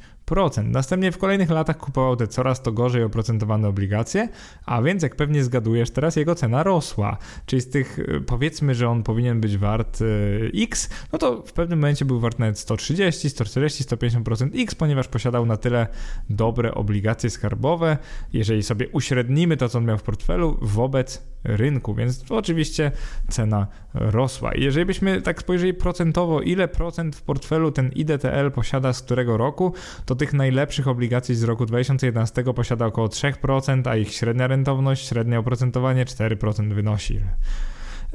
Następnie w kolejnych latach kupował te coraz to gorzej oprocentowane obligacje, a więc jak pewnie zgadujesz, teraz jego cena rosła. Czyli z tych y, powiedzmy, że on powinien być wart y, X, no to w pewnym momencie był wart nawet 130, 140, 150% X, ponieważ posiadał na tyle dobre obligacje skarbowe, jeżeli sobie uśrednimy to, co on miał w portfelu wobec rynku, więc oczywiście cena rosła. I jeżeli byśmy tak spojrzeli procentowo, ile procent w portfelu ten IDTL posiada z którego roku, to tych najlepszych obligacji z roku 2011 posiada około 3%, a ich średnia rentowność, średnie oprocentowanie 4% wynosi.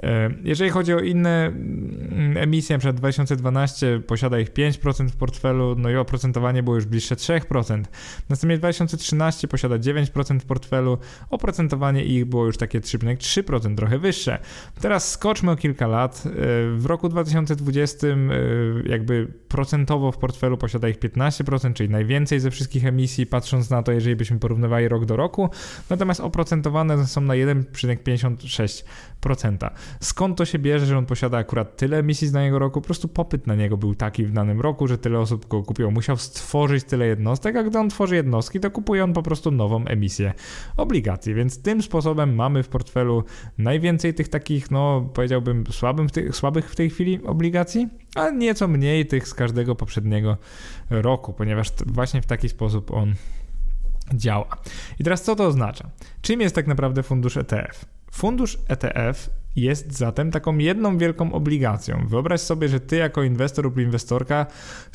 E, jeżeli chodzi o inne mm, emisje, przed 2012 posiada ich 5% w portfelu, no i oprocentowanie było już bliższe 3%. Następnie 2013 posiada 9% w portfelu, oprocentowanie ich było już takie 3,3%, trochę wyższe. Teraz skoczmy o kilka lat. E, w roku 2020 e, jakby procentowo w portfelu posiada ich 15%, czyli najwięcej ze wszystkich emisji, patrząc na to, jeżeli byśmy porównywali rok do roku, natomiast oprocentowane są na 1,56%. Skąd to się bierze, że on posiada akurat tyle emisji z danego roku? Po prostu popyt na niego był taki w danym roku, że tyle osób go kupiło. Musiał stworzyć tyle jednostek, a gdy on tworzy jednostki, to kupuje on po prostu nową emisję obligacji. Więc tym sposobem mamy w portfelu najwięcej tych takich, no powiedziałbym, słabym w słabych w tej chwili obligacji, a nieco mniej tych z każdego poprzedniego roku, ponieważ właśnie w taki sposób on działa. I teraz co to oznacza? Czym jest tak naprawdę fundusz ETF? Fundusz ETF jest zatem taką jedną wielką obligacją. Wyobraź sobie, że ty jako inwestor lub inwestorka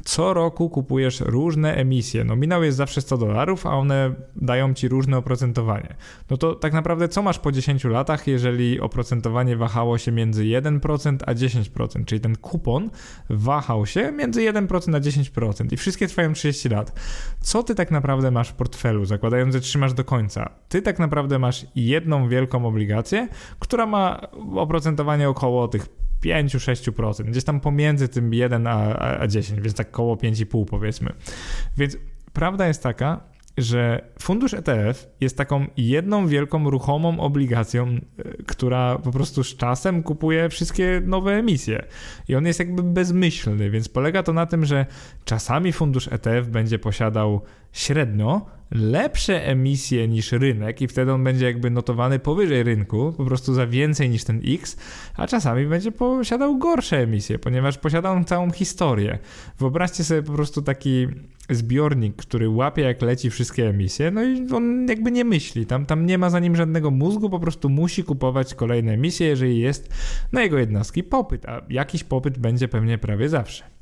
co roku kupujesz różne emisje. Nominał jest zawsze 100 dolarów, a one dają ci różne oprocentowanie. No to tak naprawdę co masz po 10 latach, jeżeli oprocentowanie wahało się między 1% a 10%, czyli ten kupon wahał się między 1% a 10% i wszystkie trwają 30 lat. Co ty tak naprawdę masz w portfelu, zakładając, że trzymasz do końca? Ty tak naprawdę masz jedną wielką obligację, która ma oprocentowanie około tych 5-6%, gdzieś tam pomiędzy tym 1 a, a 10, więc tak około 5,5 powiedzmy. Więc prawda jest taka, że fundusz ETF jest taką jedną wielką ruchomą obligacją, e, która po prostu z czasem kupuje wszystkie nowe emisje. I on jest jakby bezmyślny, więc polega to na tym, że czasami fundusz ETF będzie posiadał średnio lepsze emisje niż rynek i wtedy on będzie jakby notowany powyżej rynku, po prostu za więcej niż ten X, a czasami będzie posiadał gorsze emisje, ponieważ posiada on całą historię. Wyobraźcie sobie po prostu taki zbiornik, który łapie jak leci wszystkie emisje, no i on jakby nie myśli, tam, tam nie ma za nim żadnego mózgu, po prostu musi kupować kolejne emisje, jeżeli jest na jego jednostki popyt, a jakiś popyt będzie pewnie prawie zawsze.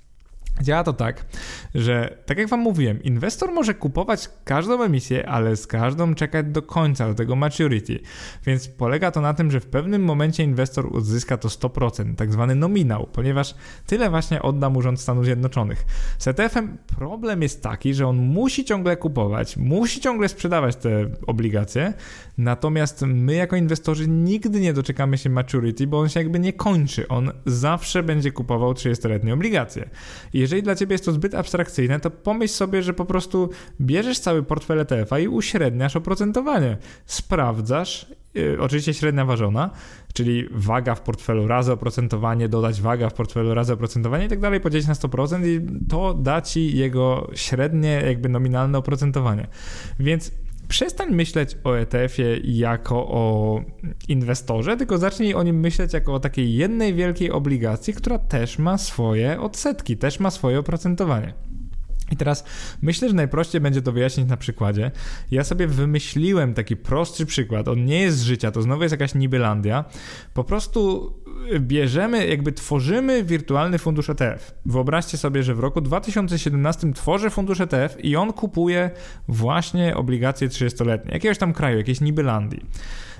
Działa to tak, że tak jak Wam mówiłem, inwestor może kupować każdą emisję, ale z każdą czekać do końca, do tego maturity. Więc polega to na tym, że w pewnym momencie inwestor uzyska to 100%, tak zwany nominał, ponieważ tyle właśnie odda mu rząd Stanów Zjednoczonych. Z ETF-em problem jest taki, że on musi ciągle kupować, musi ciągle sprzedawać te obligacje, natomiast my jako inwestorzy nigdy nie doczekamy się maturity, bo on się jakby nie kończy. On zawsze będzie kupował 30-letnie obligacje. I jeżeli dla ciebie jest to zbyt abstrakcyjne, to pomyśl sobie, że po prostu bierzesz cały portfel ETF-a i uśredniasz oprocentowanie. Sprawdzasz, yy, oczywiście średnia ważona, czyli waga w portfelu razy oprocentowanie, dodać waga w portfelu razy oprocentowanie i tak dalej, podzielić na 100% i to da ci jego średnie, jakby nominalne oprocentowanie. Więc przestań myśleć o ETF-ie jako o inwestorze, tylko zacznij o nim myśleć jako o takiej jednej wielkiej obligacji, która też ma swoje odsetki, też ma swoje oprocentowanie. I teraz myślę, że najprościej będzie to wyjaśnić na przykładzie. Ja sobie wymyśliłem taki prostszy przykład. On nie jest z życia, to znowu jest jakaś nibylandia. Po prostu bierzemy, jakby tworzymy wirtualny fundusz ETF. Wyobraźcie sobie, że w roku 2017 tworzę fundusz ETF i on kupuje właśnie obligacje 30-letnie, jakiegoś tam kraju, jakiejś nibylandii.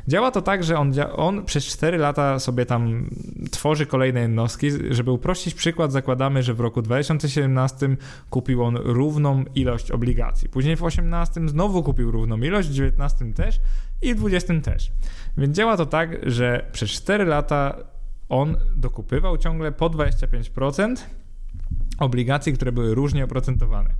Działa to tak, że on, on przez 4 lata sobie tam tworzy kolejne jednostki. Żeby uprościć przykład, zakładamy, że w roku 2017 kupił on równą ilość obligacji. Później w 2018 znowu kupił równą ilość, w 2019 też i w 2020 też. Więc działa to tak, że przez 4 lata on dokupywał ciągle po 25% obligacji, które były różnie oprocentowane.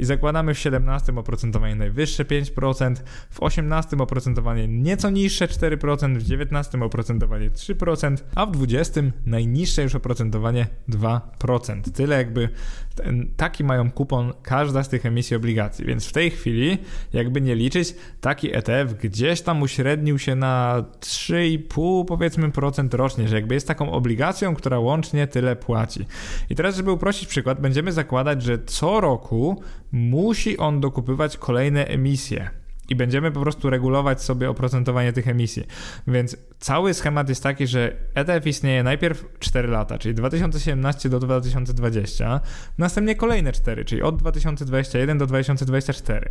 I zakładamy w 17 oprocentowanie najwyższe 5%, w 18 oprocentowanie nieco niższe 4%, w 19 oprocentowanie 3%, a w 20 najniższe już oprocentowanie 2%. Tyle jakby ten, taki mają kupon każda z tych emisji obligacji, więc w tej chwili jakby nie liczyć, taki ETF gdzieś tam uśrednił się na 3,5 powiedzmy procent rocznie, że jakby jest taką obligacją, która łącznie tyle płaci. I teraz, żeby uprościć przykład, będziemy zakładać, że co roku musi on dokupywać kolejne emisje i będziemy po prostu regulować sobie oprocentowanie tych emisji. Więc cały schemat jest taki, że ETF istnieje najpierw 4 lata, czyli 2017 do 2020, następnie kolejne 4, czyli od 2021 do 2024.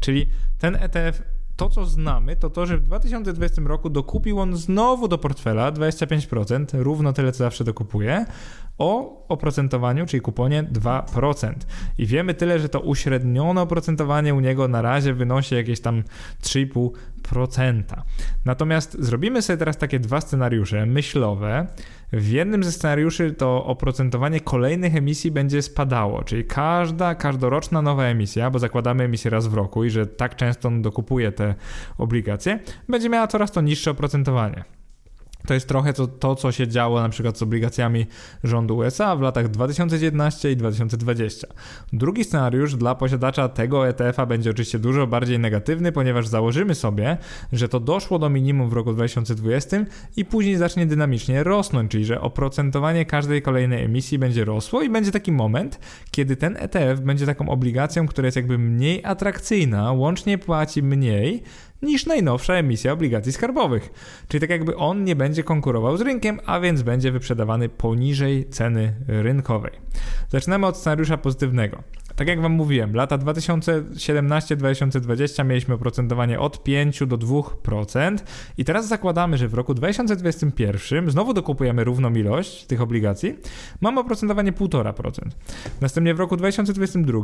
Czyli ten ETF to, co znamy, to to, że w 2020 roku dokupił on znowu do portfela 25%, równo tyle, co zawsze dokupuje, o oprocentowaniu, czyli kuponie 2%. I wiemy tyle, że to uśrednione oprocentowanie u niego na razie wynosi jakieś tam 3,5%. Natomiast zrobimy sobie teraz takie dwa scenariusze myślowe. W jednym ze scenariuszy to oprocentowanie kolejnych emisji będzie spadało, czyli każda, każdoroczna nowa emisja, bo zakładamy emisję raz w roku i że tak często on dokupuje te obligacje, będzie miała coraz to niższe oprocentowanie. To jest trochę to, to, co się działo na przykład z obligacjami rządu USA w latach 2019 i 2020. Drugi scenariusz dla posiadacza tego ETF-a będzie oczywiście dużo bardziej negatywny, ponieważ założymy sobie, że to doszło do minimum w roku 2020 i później zacznie dynamicznie rosnąć, czyli że oprocentowanie każdej kolejnej emisji będzie rosło i będzie taki moment, kiedy ten ETF będzie taką obligacją, która jest jakby mniej atrakcyjna, łącznie płaci mniej, niż najnowsza emisja obligacji skarbowych. Czyli tak jakby on nie będzie konkurował z rynkiem, a więc będzie wyprzedawany poniżej ceny rynkowej. Zaczynamy od scenariusza pozytywnego. Tak jak Wam mówiłem, lata 2017-2020 mieliśmy oprocentowanie od 5 do 2% i teraz zakładamy, że w roku 2021 znowu dokupujemy równą ilość tych obligacji, mamy oprocentowanie 1,5%. Następnie w roku 2022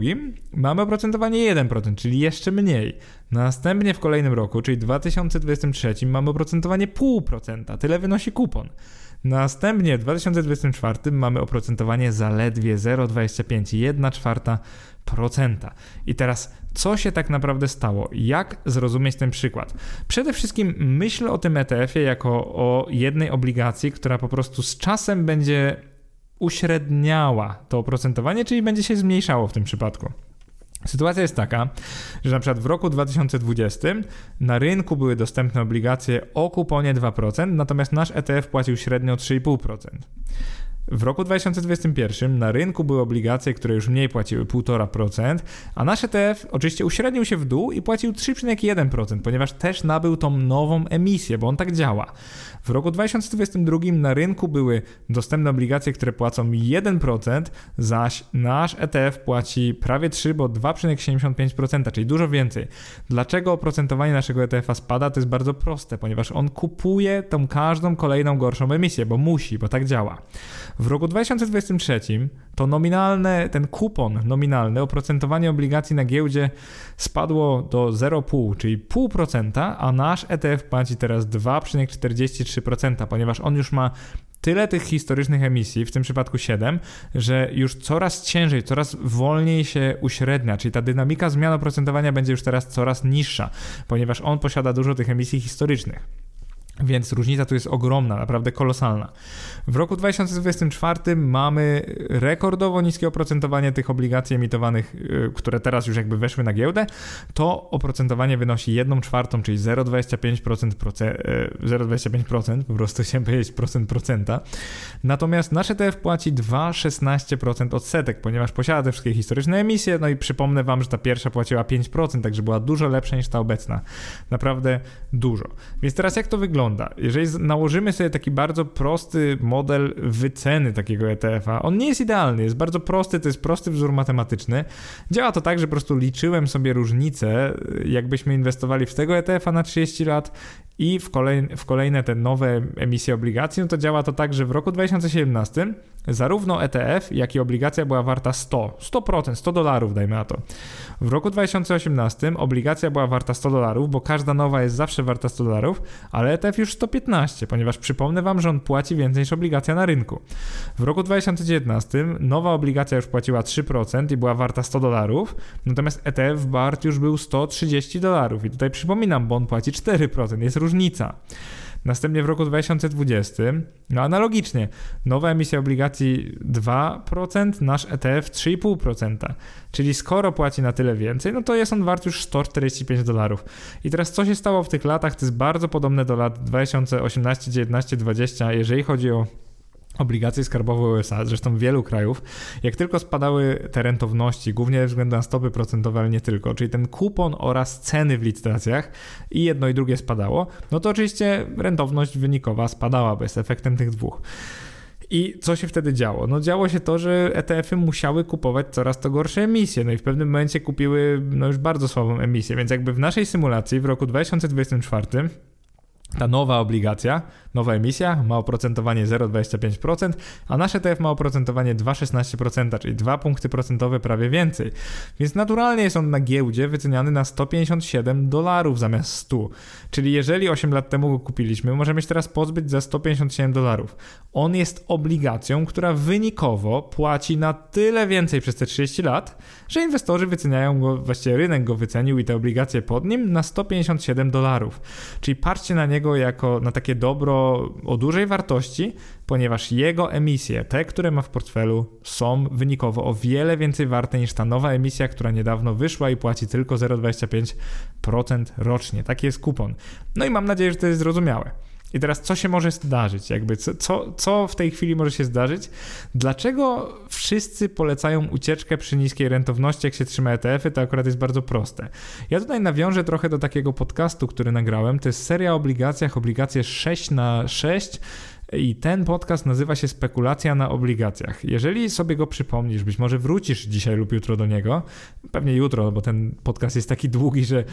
mamy oprocentowanie 1%, czyli jeszcze mniej. Następnie w kolejnym roku, czyli 2023 mamy oprocentowanie 0,5%, tyle wynosi kupon. Następnie w 2024 mamy oprocentowanie zaledwie 0,25, 1 czwarta procenta. I teraz, co się tak naprawdę stało? Jak zrozumieć ten przykład? Przede wszystkim myślę o tym ETF-ie jako o jednej obligacji, która po prostu z czasem będzie uśredniała to oprocentowanie, czyli będzie się zmniejszało w tym przypadku. Sytuacja jest taka, że na przykład w roku 2020 na rynku były dostępne obligacje o kuponie 2%, natomiast nasz ETF płacił średnio 3,5%. W roku 2021 na rynku były obligacje, które już mniej płaciły 1,5%, a nasz ETF oczywiście uśrednił się w dół i płacił 3,1%, ponieważ też nabył tą nową emisję, bo on tak działa. W roku 2022 na rynku były dostępne obligacje, które płacą 1%, zaś nasz ETF płaci prawie 3, bo 2,75%, czyli dużo więcej. Dlaczego oprocentowanie naszego ETF-a spada? To jest bardzo proste, ponieważ on kupuje tą każdą kolejną gorszą emisję, bo musi, bo tak działa. W roku 2023 to nominalne, ten kupon nominalny, oprocentowanie obligacji na giełdzie spadło do 0,5, czyli 0,5%, a nasz ETF płaci teraz 2,43%, ponieważ on już ma tyle tych historycznych emisji, w tym przypadku 7, że już coraz ciężej, coraz wolniej się uśrednia, czyli ta dynamika zmian oprocentowania będzie już teraz coraz niższa, ponieważ on posiada dużo tych emisji historycznych. Więc różnica tu jest ogromna, naprawdę kolosalna. W roku 2024 mamy rekordowo niskie oprocentowanie tych obligacji emitowanych, y, które teraz już jakby weszły na giełdę. To oprocentowanie wynosi 1 czwartą, czyli 0,25%, 0,25%, y, po prostu chciałem powiedzieć procent procenta. Natomiast nasz ETF płaci 2,16% odsetek, ponieważ posiada te wszystkie historyczne emisje. No i przypomnę Wam, że ta pierwsza płaciła 5%, także była dużo lepsza niż ta obecna. Naprawdę dużo. Więc teraz jak to wygląda? Wygląda. Jeżeli nałożymy sobie taki bardzo prosty model wyceny takiego ETF-a, on nie jest idealny, jest bardzo prosty, to jest prosty wzór matematyczny. Działa to tak, że po prostu liczyłem sobie różnicę, jakbyśmy inwestowali w tego ETF-a na 30 lat i w, kolej, w kolejne te nowe emisje obligacji, no to działa to tak, że w roku 2017 zarówno ETF, jak i obligacja była warta 100, 100%, 100 dolarów dajmy na to. W roku 2018 obligacja była warta 100 dolarów, bo każda nowa jest zawsze warta 100 dolarów, ale ETF już 115, ponieważ przypomnę wam, że on płaci więcej niż obligacja na rynku. W roku 2019 nowa obligacja już płaciła 3% i była warta 100 dolarów, natomiast ETF wart już był 130 dolarów i tutaj przypominam, bo on płaci 4%, jest różnica. Następnie w roku 2020, no analogicznie, nowa emisja obligacji 2%, nasz ETF 3,5%. Czyli skoro płaci na tyle więcej, no to jest on wart już 145 dolarów. I teraz co się stało w tych latach, to jest bardzo podobne do lat 2018, 19, 20, jeżeli chodzi o obligacje skarbowe USA, zresztą wielu krajów, jak tylko spadały te rentowności, głównie na stopy procentowe, ale nie tylko, czyli ten kupon oraz ceny w licytacjach i jedno i drugie spadało, no to oczywiście rentowność wynikowa spadała bez efektem tych dwóch. I co się wtedy działo? No działo się to, że ETF-y musiały kupować coraz to gorsze emisje, no i w pewnym momencie kupiły no już bardzo słabą emisję, więc jakby w naszej symulacji w roku 2024 ta nowa obligacja, nowa emisja ma oprocentowanie 0,25%, a nasz ETF ma oprocentowanie 2,16%, czyli 2 punkty procentowe prawie więcej. Więc naturalnie jest on na giełdzie wyceniany na 157 dolarów zamiast 100. Czyli jeżeli 8 lat temu go kupiliśmy, możemy się teraz pozbyć za 157 dolarów. On jest obligacją, która wynikowo płaci na tyle więcej przez te 30 lat, że inwestorzy wyceniają go, właściwie rynek go wycenił i te obligacje pod nim na 157 dolarów. Czyli patrzcie na niego jako na takie dobro o dużej wartości, ponieważ jego emisje, te, które ma w portfelu, są wynikowo o wiele więcej warte niż ta nowa emisja, która niedawno wyszła i płaci tylko 0,25% rocznie. Taki jest kupon. No i mam nadzieję, że to jest zrozumiałe. I teraz co się może zdarzyć? Jakby co, co, co w tej chwili może się zdarzyć? Dlaczego wszyscy polecają ucieczkę przy niskiej rentowności, jak się trzyma ETF-y? To akurat jest bardzo proste. Ja tutaj nawiążę trochę do takiego podcastu, który nagrałem. To jest seria o obligacjach, obligacje 6 na 6 i ten podcast nazywa się Spekulacja na obligacjach. Jeżeli sobie go przypomnisz, być może wrócisz dzisiaj lub jutro do niego, pewnie jutro, bo ten podcast jest taki długi, że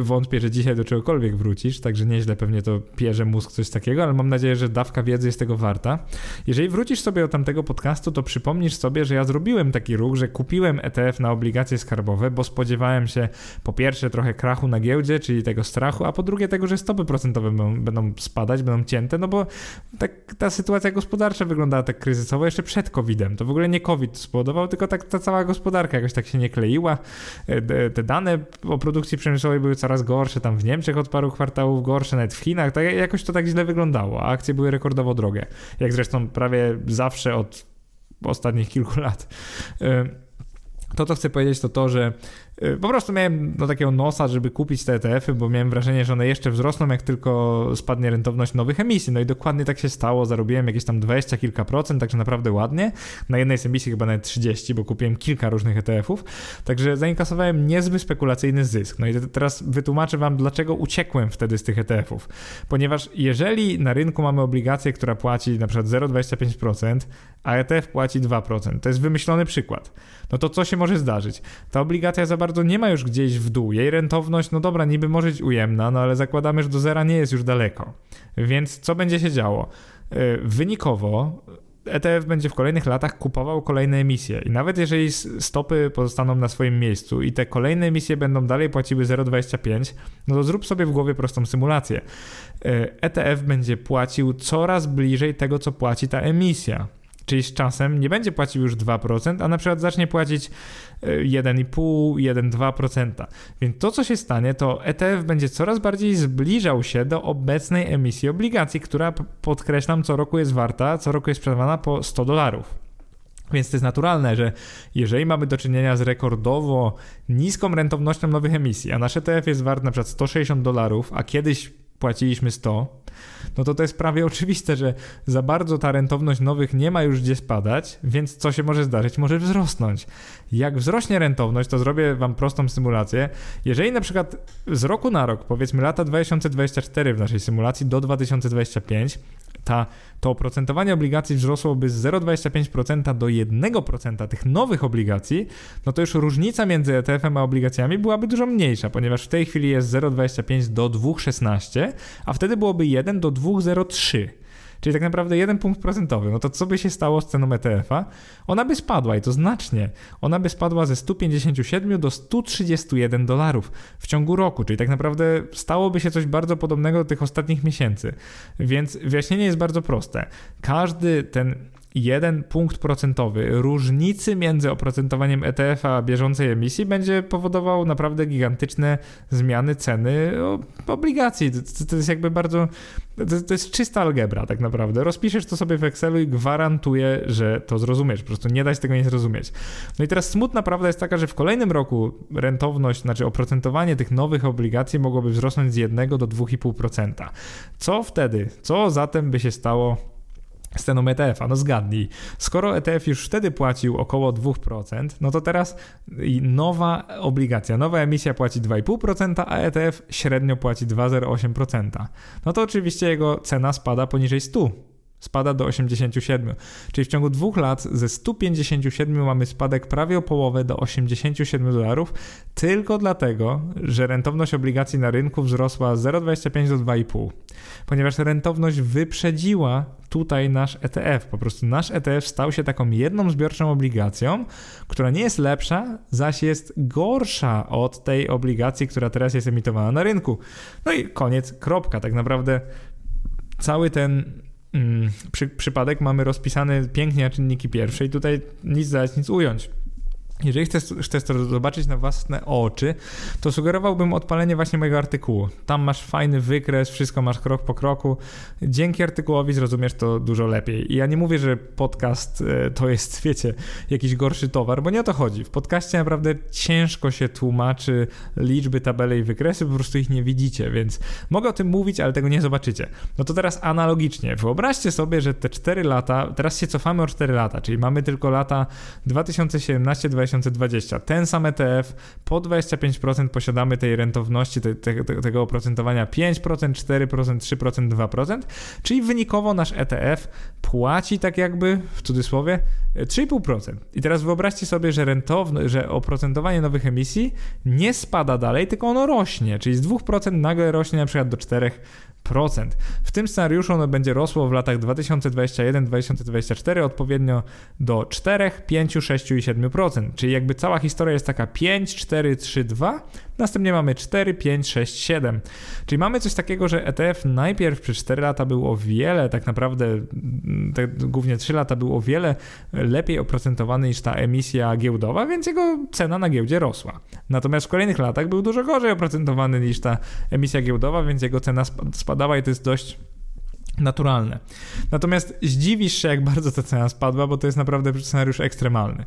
wątpię, że dzisiaj do czegokolwiek wrócisz, także nieźle pewnie to pierze mózg coś takiego, ale mam nadzieję, że dawka wiedzy jest tego warta. Jeżeli wrócisz sobie do tamtego podcastu, to przypomnisz sobie, że ja zrobiłem taki ruch, że kupiłem ETF na obligacje skarbowe, bo spodziewałem się po pierwsze trochę krachu na giełdzie, czyli tego strachu, a po drugie tego, że stopy procentowe będą, spadać, będą cięte, no bo tak ta sytuacja gospodarcza wyglądała tak kryzysowo jeszcze przed COVID-em. To w ogóle nie COVID spowodował, tylko tak ta cała gospodarka jakoś tak się nie kleiła. E, te dane o produkcji przemysłowej były coraz gorsze, tam w Niemczech od paru kwartałów gorsze, nawet w Chinach. Tak, jakoś to tak źle wyglądało, a akcje były rekordowo drogie. Jak zresztą prawie zawsze od ostatnich kilku lat. E, to, co chcę powiedzieć, to to, że po prostu miałem do takiego nosa, żeby kupić te ETF-y, bo miałem wrażenie, że one jeszcze wzrosną, jak tylko spadnie rentowność nowych emisji. No i dokładnie tak się stało. Zarobiłem jakieś tam 20 kilka procent, także naprawdę ładnie. Na jednej z emisji chyba nawet 30, bo kupiłem kilka różnych ETF-ów. Także zainkasowałem niezły spekulacyjny zysk. No i teraz wytłumaczę Wam, dlaczego uciekłem wtedy z tych ETF-ów. Ponieważ jeżeli na rynku mamy obligację, która płaci na przykład 0,25%, a ETF płaci 2%, to jest wymyślony przykład. No to co się może zdarzyć? Ta obligacja za bardzo bardzo nie ma już gdzieś w dół. Jej rentowność, no dobra, niby może być ujemna, no ale zakładamy, że do zera nie jest już daleko. Więc co będzie się działo? Y, wynikowo ETF będzie w kolejnych latach kupował kolejne emisje i nawet jeżeli stopy pozostaną na swoim miejscu i te kolejne emisje będą dalej płaciły 0,25, no to zrób sobie w głowie prostą symulację. ETF będzie płacił coraz bliżej tego, co płaci ta emisja. Czyli z czasem nie będzie płacił już 2%, a na przykład zacznie płacić 1,5-1,2%. Więc to, co się stanie, to ETF będzie coraz bardziej zbliżał się do obecnej emisji obligacji, która, podkreślam, co roku jest warta, co roku jest sprzedawana po 100 dolarów. Więc to jest naturalne, że jeżeli mamy do czynienia z rekordowo niską rentownością nowych emisji, a nasz ETF jest wart na przykład 160 dolarów, a kiedyś płaciliśmy 100, no to to jest prawie oczywiste, że za bardzo ta rentowność nowych nie ma już gdzie spadać, więc co się może zdarzyć? Może wzrosnąć. Jak wzrośnie rentowność, to zrobię Wam prostą symulację. Jeżeli na przykład z roku na rok, powiedzmy lata 2024 w naszej symulacji do 2025, ta, to oprocentowanie obligacji wzrosłoby z 0,25% do 1% tych nowych obligacji, no to już różnica między ETF-em a obligacjami byłaby dużo mniejsza, ponieważ w tej chwili jest 0,25 do 2,16, a wtedy byłoby 1 do 2,03 czyli tak naprawdę jeden punkt procentowy. No to co by się stało z ceną ETF-a? Ona by spadła i to znacznie. Ona by spadła ze 157 do 131 dolarów w ciągu roku, czyli tak naprawdę stałoby się coś bardzo podobnego do tych ostatnich miesięcy. Więc wyjaśnienie jest bardzo proste. Każdy ten jeden punkt procentowy różnicy między oprocentowaniem ETF a bieżącej emisji będzie powodował naprawdę gigantyczne zmiany ceny obligacji. To, jest jakby bardzo. To, jest czysta algebra, tak naprawdę. Rozpiszesz to sobie w Excelu i gwarantuję, że to zrozumiesz. Po prostu nie da się tego nie zrozumieć. No i teraz smutna prawda jest taka, że w kolejnym roku rentowność, znaczy oprocentowanie tych nowych obligacji mogłoby wzrosnąć z 1 do 2,5%. Co wtedy? Co zatem by się stało? Z ceną ETF-a. No zgadnij. Skoro ETF już wtedy płacił około 2%, no to teraz nowa obligacja, nowa emisja płaci 2,5%, a ETF średnio płaci 2,08%. No to oczywiście jego cena spada poniżej 100 spada do 87. Czyli w ciągu dwóch lat ze 157 mamy spadek prawie o połowę do 87 dolarów, tylko dlatego, że rentowność obligacji na rynku wzrosła z 0,25 do 2,5. Ponieważ rentowność wyprzedziła tutaj nasz ETF. Po prostu nasz ETF stał się taką jedną zbiorczą obligacją, która nie jest lepsza, zaś jest gorsza od tej obligacji, która teraz jest emitowana na rynku. No i koniec, kropka. Tak naprawdę cały ten przy, przypadek mamy rozpisane pięknie na czynniki pierwsze i tutaj nic dać, nic ująć. Jeżeli chcesz, chcesz to zobaczyć na własne oczy, to sugerowałbym odpalenie właśnie mojego artykułu. Tam masz fajny wykres, wszystko masz krok po kroku. Dzięki artykułowi zrozumiesz to dużo lepiej. I ja nie mówię, że podcast e, to jest, wiecie, jakiś gorszy towar, bo nie o to chodzi. W podcaście naprawdę ciężko się tłumaczy liczby, tabele i wykresy, po prostu ich nie widzicie, więc mogę o tym mówić, ale tego nie zobaczycie. No to teraz analogicznie. Wyobraźcie sobie, że te 4 lata, teraz się cofamy o 4 lata, czyli mamy tylko lata 2017 2018 2020. Ten sam ETF, po 25% posiadamy tej rentowności, te, te, tego oprocentowania 5%, 4%, 3%, 2%, czyli wynikowo nasz ETF płaci tak jakby, w cudzysłowie, 3,5%. I teraz wyobraźcie sobie, że rentowne, że oprocentowanie nowych emisji nie spada dalej, tylko ono rośnie, czyli z 2% nagle rośnie na przykład do 4%. W tym scenariuszu ono będzie rosło w latach 2021-2024 odpowiednio do 4, 5, 6 i 7%. Czyli jakby cała historia jest taka 5, 4, 3, 2, następnie mamy 4, 5, 6, 7. Czyli mamy coś takiego, że ETF najpierw przez 4 lata był o wiele, tak naprawdę te, głównie 3 lata był o wiele lepiej oprocentowany niż ta emisja giełdowa, więc jego cena na giełdzie rosła. Natomiast w kolejnych latach był dużo gorzej oprocentowany niż ta emisja giełdowa, więc jego cena spadała i to jest dość naturalne. Natomiast zdziwisz się, jak bardzo ta cena spadła, bo to jest naprawdę scenariusz ekstremalny.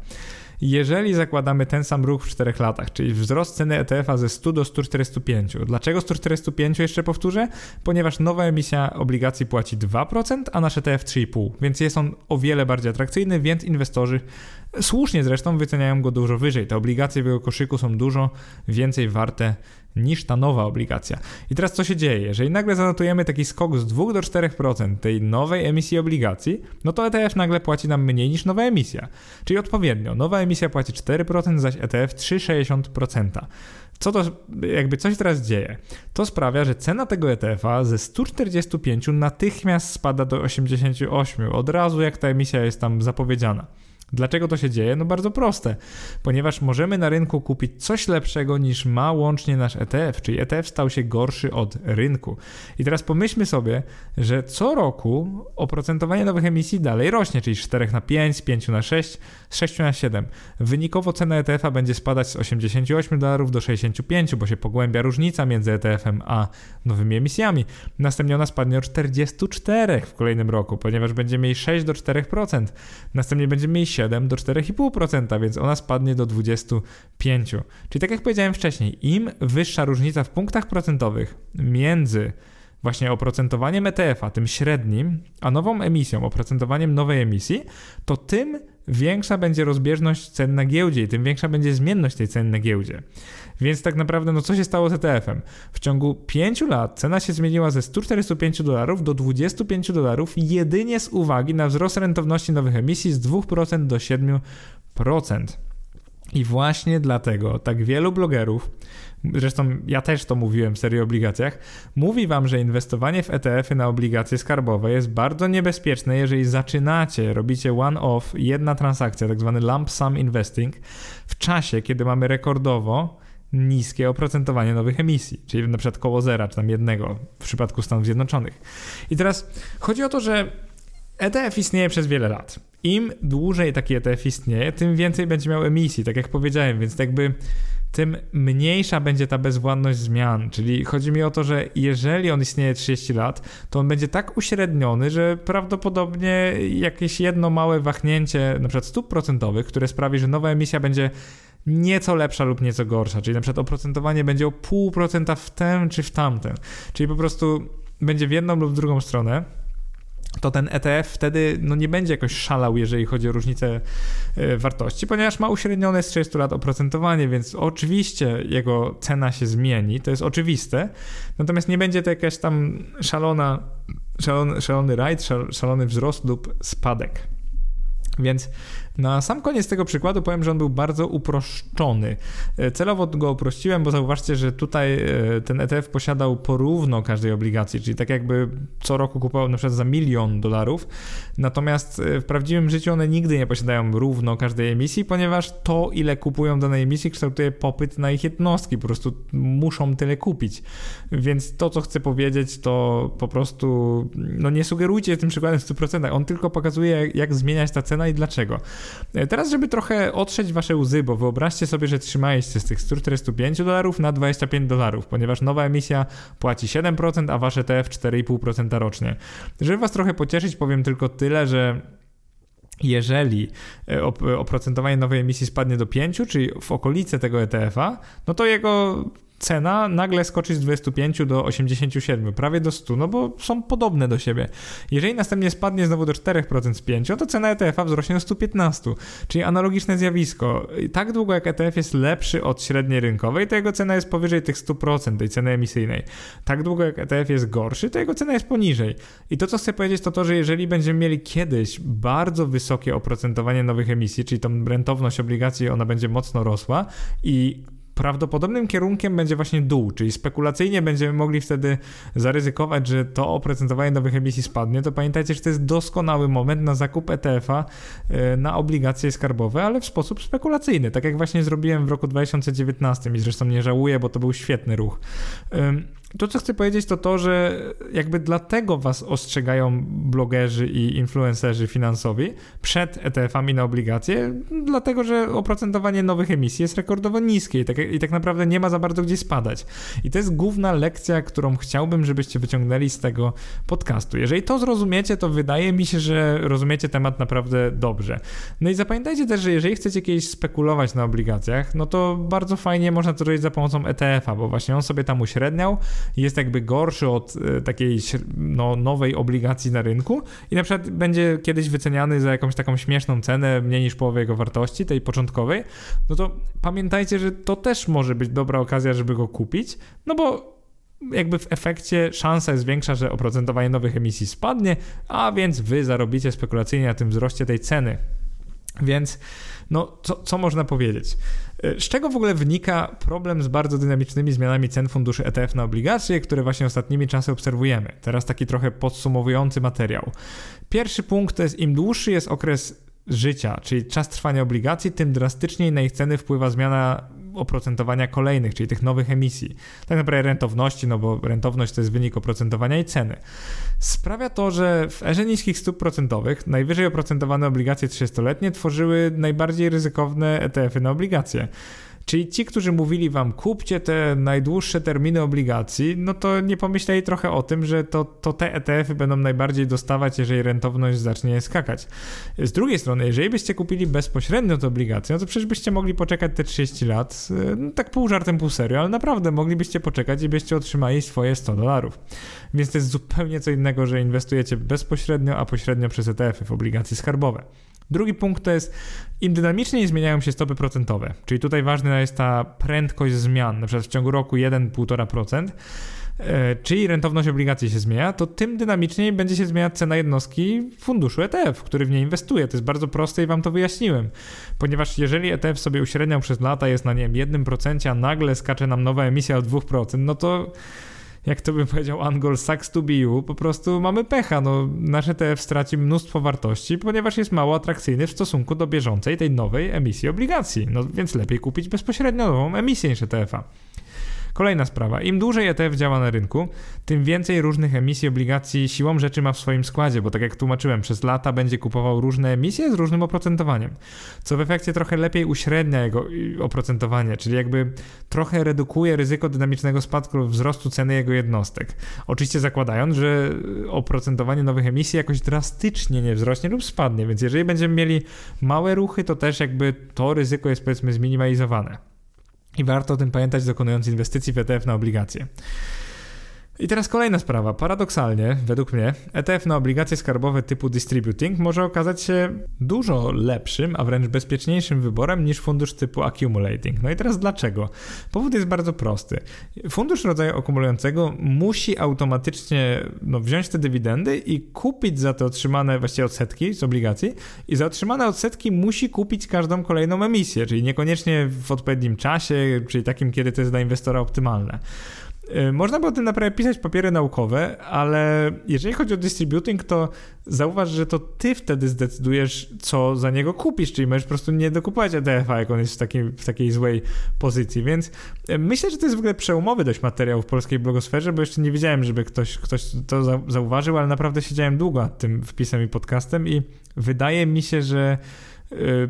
Jeżeli zakładamy ten sam ruch w 4 latach, czyli wzrost ceny ETF-a ze 100 do 145. Dlaczego 145 jeszcze powtórzę? Ponieważ nowa emisja obligacji płaci 2%, a nasz ETF 3,5%, więc jest on o wiele bardziej atrakcyjny, więc inwestorzy słusznie zresztą wyceniają go dużo wyżej. Te obligacje w jego koszyku są dużo więcej warte niż ta nowa obligacja. I teraz co się dzieje? Jeżeli nagle zanotujemy taki skok z 2 do 4% tej nowej emisji obligacji, no to ETF nagle płaci nam mniej niż nowa emisja. Czyli odpowiednio, nowa emisja płaci 4%, zaś ETF 3,60%. Co to, jakby coś teraz dzieje? To sprawia, że cena tego ETF-a ze 145 natychmiast spada do 88, od razu jak ta emisja jest tam zapowiedziana. Dlaczego to się dzieje? No bardzo proste. Ponieważ możemy na rynku kupić coś lepszego niż ma łącznie nasz ETF, czyli ETF stał się gorszy od rynku. I teraz pomyślmy sobie, że co roku oprocentowanie nowych emisji dalej rośnie, czyli z 4 na 5, z 5 na 6, z 6 na 7. Wynikowo cena ETF-a będzie spadać z 88 dolarów do 65, bo się pogłębia różnica między ETF-em a nowymi emisjami. Następnie ona spadnie o 44 w kolejnym roku, ponieważ będzie mieć 6 do 4%. Następnie będzie mieć 7 7 do 4,5%, więc ona spadnie do 25. Czyli tak jak powiedziałem wcześniej, im wyższa różnica w punktach procentowych między właśnie oprocentowaniem ETF-a, tym średnim, a nową emisją, oprocentowaniem nowej emisji, to tym większa będzie rozbieżność cen na giełdzie i tym większa będzie zmienność tej ceny na giełdzie. Więc tak naprawdę, no co się stało z ETF-em? W ciągu 5 lat cena się zmieniła ze 145 dolarów do 25 dolarów jedynie z uwagi na wzrost rentowności nowych emisji z 2% do 7%. I właśnie dlatego tak wielu blogerów, zresztą ja też to mówiłem w serii obligacjach, mówi wam, że inwestowanie w ETF-y na obligacje skarbowe jest bardzo niebezpieczne, jeżeli zaczynacie, robicie one-off, jedna transakcja, tak zwany lump sum investing, w czasie, kiedy mamy rekordowo niskie oprocentowanie nowych emisji, czyli na przykład koło zera, czy tam jednego w przypadku Stanów Zjednoczonych. I teraz chodzi o to, że ETF istnieje przez wiele lat. Im dłużej taki ETF istnieje, tym więcej będzie miał emisji, tak jak powiedziałem, więc jakby tym mniejsza będzie ta bezwładność zmian. Czyli chodzi mi o to, że jeżeli on istnieje 30 lat, to on będzie tak uśredniony, że prawdopodobnie jakieś jedno małe wahnięcie, na przykład stóp procentowych, które sprawi, że nowa emisja będzie nieco lepsza lub nieco gorsza, czyli na przykład oprocentowanie będzie o pół procenta w tę czy w tamtę, czyli po prostu będzie w jedną lub w drugą stronę, to ten ETF wtedy no, nie będzie jakoś szalał, jeżeli chodzi o różnicę e, wartości, ponieważ ma uśrednione z 30 lat oprocentowanie, więc oczywiście jego cena się zmieni, to jest oczywiste, natomiast nie będzie to jakaś tam szalona, szalony, szalony rajd, szalony wzrost lub spadek. Więc na sam koniec tego przykładu powiem, że on był bardzo uproszczony. E, celowo go uprościłem, bo zauważcie, że tutaj e, ten ETF posiadał porówno każdej obligacji, czyli tak jakby co roku kupował na przykład za milion dolarów, natomiast e, w prawdziwym życiu one nigdy nie posiadają równo każdej emisji, ponieważ to, ile kupują danej emisji, kształtuje popyt na ich jednostki, po prostu muszą tyle kupić. Więc to, co chcę powiedzieć, to po prostu no nie sugerujcie tym przykładem w 100%, on tylko pokazuje, jak zmieniać ta cena i dlaczego. E, teraz, żeby trochę otrzeć wasze łzy, bo wyobraźcie sobie, że trzymaliście z tych 145 dolarów na 25 dolarów, ponieważ nowa emisja płaci 7%, a wasze TF 4,5% rocznie. Żeby was trochę pocieszyć, powiem tylko tyle, że jeżeli e, oprocentowanie nowej emisji spadnie do 5, czyli w okolice tego ETF-a, no to jego cena nagle skoczy z 25 do 87, prawie do 100, no bo są podobne do siebie. Jeżeli następnie spadnie znowu do 4% z 5, to cena ETF-a wzrośnie do 115, czyli analogiczne zjawisko. Tak długo jak ETF jest lepszy od średniej rynkowej, to jego cena jest powyżej tych 100% tej ceny emisyjnej. Tak długo jak ETF jest gorszy, to jego cena jest poniżej. I to, co chcę powiedzieć, to to, że jeżeli będziemy mieli kiedyś bardzo wysokie oprocentowanie nowych emisji, czyli tą rentowność obligacji, ona będzie mocno rosła i prawdopodobnym kierunkiem będzie właśnie dół, czyli spekulacyjnie będziemy mogli wtedy zaryzykować, że to oprocentowanie nowych emisji spadnie, to pamiętajcie, że to jest doskonały moment na zakup ETF-a e, na obligacje skarbowe, ale w sposób spekulacyjny, tak jak właśnie zrobiłem w roku 2019 i zresztą nie żałuję, bo to był świetny ruch. To, co chcę powiedzieć, to to, że jakby dlatego was ostrzegają blogerzy i influencerzy finansowi przed ETF-ami na obligacje, dlatego, że oprocentowanie nowych emisji jest rekordowo niskie i tak, i tak naprawdę nie ma za bardzo gdzie spadać. I to jest główna lekcja, którą chciałbym, żebyście wyciągnęli z tego podcastu. Jeżeli to zrozumiecie, to wydaje mi się, że rozumiecie temat naprawdę dobrze. No i zapamiętajcie też, że jeżeli chcecie kiedyś spekulować na obligacjach, no to bardzo fajnie można to robić za pomocą ETF-a, bo właśnie on sobie tam uśredniał, jest jakby gorszy od e, takiej no, nowej obligacji na rynku i na przykład będzie kiedyś wyceniany za jakąś taką śmieszną cenę, mniej niż połowę jego wartości, tej początkowej, no to pamiętajcie, że to też może być dobra okazja, żeby go kupić, no bo jakby w efekcie szansa jest większa, że oprocentowanie nowych emisji spadnie, a więc wy zarobicie spekulacyjnie na tym wzroście tej ceny. Więc no, co, co można powiedzieć? Z czego w ogóle wynika problem z bardzo dynamicznymi zmianami cen funduszy ETF na obligacje, które właśnie ostatnimi czasy obserwujemy? Teraz taki trochę podsumowujący materiał. Pierwszy punkt to jest im dłuższy jest okres życia, czyli czas trwania obligacji, tym drastyczniej na ich ceny wpływa zmiana oprocentowania kolejnych, czyli tych nowych emisji. Tak naprawdę rentowności, no bo rentowność to jest wynik oprocentowania i ceny. Sprawia to, że w erze niskich stóp procentowych najwyżej oprocentowane obligacje 30-letnie tworzyły najbardziej ryzykowne ETF-y na obligacje. Czyli ci, którzy mówili wam, kupcie te najdłuższe terminy obligacji, no to nie pomyśleli trochę o tym, że to, to te ETF-y będą najbardziej dostawać, jeżeli rentowność zacznie skakać. Z drugiej strony, jeżeli byście kupili bezpośrednio te obligacje, no to przecież byście mogli poczekać te 30 lat, no tak pół żartem, pół serio, ale naprawdę moglibyście poczekać i byście otrzymali swoje 100 dolarów. Więc to jest zupełnie co innego, że inwestujecie bezpośrednio, a pośrednio przez ETF-y w obligacje skarbowe. Drugi punkt to jest, im dynamiczniej zmieniają się stopy procentowe, czyli tutaj ważna jest ta prędkość zmian, na przykład w ciągu roku 1-1,5%, e, czyli rentowność obligacji się zmienia, to tym dynamiczniej będzie się zmieniać cena jednostki funduszu ETF, który w nie inwestuje. To jest bardzo proste i wam to wyjaśniłem. Ponieważ jeżeli ETF sobie uśredniał przez lata jest na nie wiem 1%, a nagle skacze nam nowa emisja o 2%, no to jak to bym powiedział Angol, sucks to be you, po prostu mamy pecha. No, nasz ETF straci mnóstwo wartości, ponieważ jest mało atrakcyjny w stosunku do bieżącej, tej nowej emisji obligacji. No więc lepiej kupić bezpośrednio nową emisję niż ETF-a. Kolejna sprawa. Im dłużej ETF działa na rynku, tym więcej różnych emisji obligacji siłą rzeczy ma w swoim składzie, bo tak jak tłumaczyłem, przez lata będzie kupował różne emisje z różnym oprocentowaniem, co w efekcie trochę lepiej uśrednia jego oprocentowanie, czyli jakby trochę redukuje ryzyko dynamicznego spadku wzrostu ceny jego jednostek. Oczywiście zakładając, że oprocentowanie nowych emisji jakoś drastycznie nie wzrośnie lub spadnie, więc jeżeli będziemy mieli małe ruchy, to też jakby to ryzyko jest powiedzmy zminimalizowane. I warto o tym pamiętać, dokonując inwestycji w ETF na obligacje. I teraz kolejna sprawa. Paradoksalnie, według mnie, ETF na obligacje skarbowe typu distributing może okazać się dużo lepszym, a wręcz bezpieczniejszym wyborem niż fundusz typu accumulating. No i teraz dlaczego? Powód jest bardzo prosty. Fundusz rodzaju akumulującego musi automatycznie no, wziąć te dywidendy i kupić za te otrzymane właściwie odsetki z obligacji i za otrzymane odsetki musi kupić każdą kolejną emisję, czyli niekoniecznie w odpowiednim czasie, czyli takim, kiedy to jest dla inwestora optymalne. Y, można by o tym naprawdę pisać papiery naukowe, ale jeżeli chodzi o distributing, to zauważ, że to ty wtedy zdecydujesz, co za niego kupisz, czyli możesz po prostu nie dokupować ETF-a, jak on jest w takiej, w takiej złej pozycji, więc y, myślę, że to jest w ogóle przełomowy dość materiał w polskiej blogosferze, bo jeszcze nie widziałem, żeby ktoś, ktoś to zauważył, ale naprawdę siedziałem długo nad tym wpisem i podcastem i wydaje mi się, że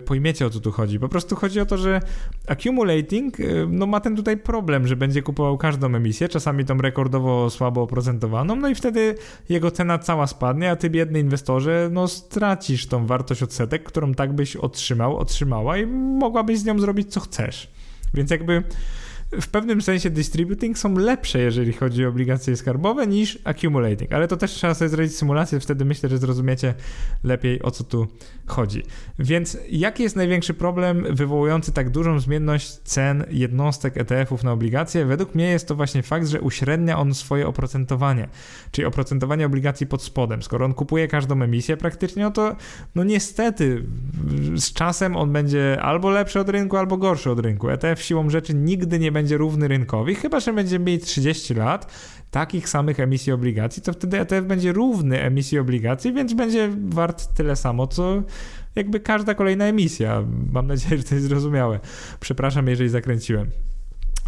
pojmiecie o co tu chodzi. Po prostu chodzi o to, że accumulating y, no, ma ten tutaj problem, że będzie kupował każdą emisję, czasami tą rekordowo słabo oprocentowaną, no i wtedy jego cena cała spadnie, a ty biedny inwestorze, no stracisz tą wartość odsetek, którą tak byś otrzymał, otrzymała i mogłabyś z nią zrobić co chcesz. Więc jakby w pewnym sensie distributing są lepsze, jeżeli chodzi o obligacje skarbowe, niż accumulating, ale to też trzeba sobie zrobić symulację, wtedy myślę, że zrozumiecie lepiej o co tu chodzi. Więc jaki jest największy problem wywołujący tak dużą zmienność cen jednostek ETF-ów na obligacje? Według mnie jest to właśnie fakt, że uśrednia on swoje oprocentowanie, czyli oprocentowanie obligacji pod spodem. Skoro on kupuje każdą emisję praktycznie, no to no niestety z czasem on będzie albo lepszy od rynku, albo gorszy od rynku. ETF siłą rzeczy nigdy nie będzie będzie równy rynkowi, chyba że będziemy mieli 30 lat takich samych emisji obligacji, to wtedy ETF będzie równy emisji obligacji, więc będzie wart tyle samo, co jakby każda kolejna emisja. Mam nadzieję, że to jest zrozumiałe. Przepraszam, jeżeli zakręciłem.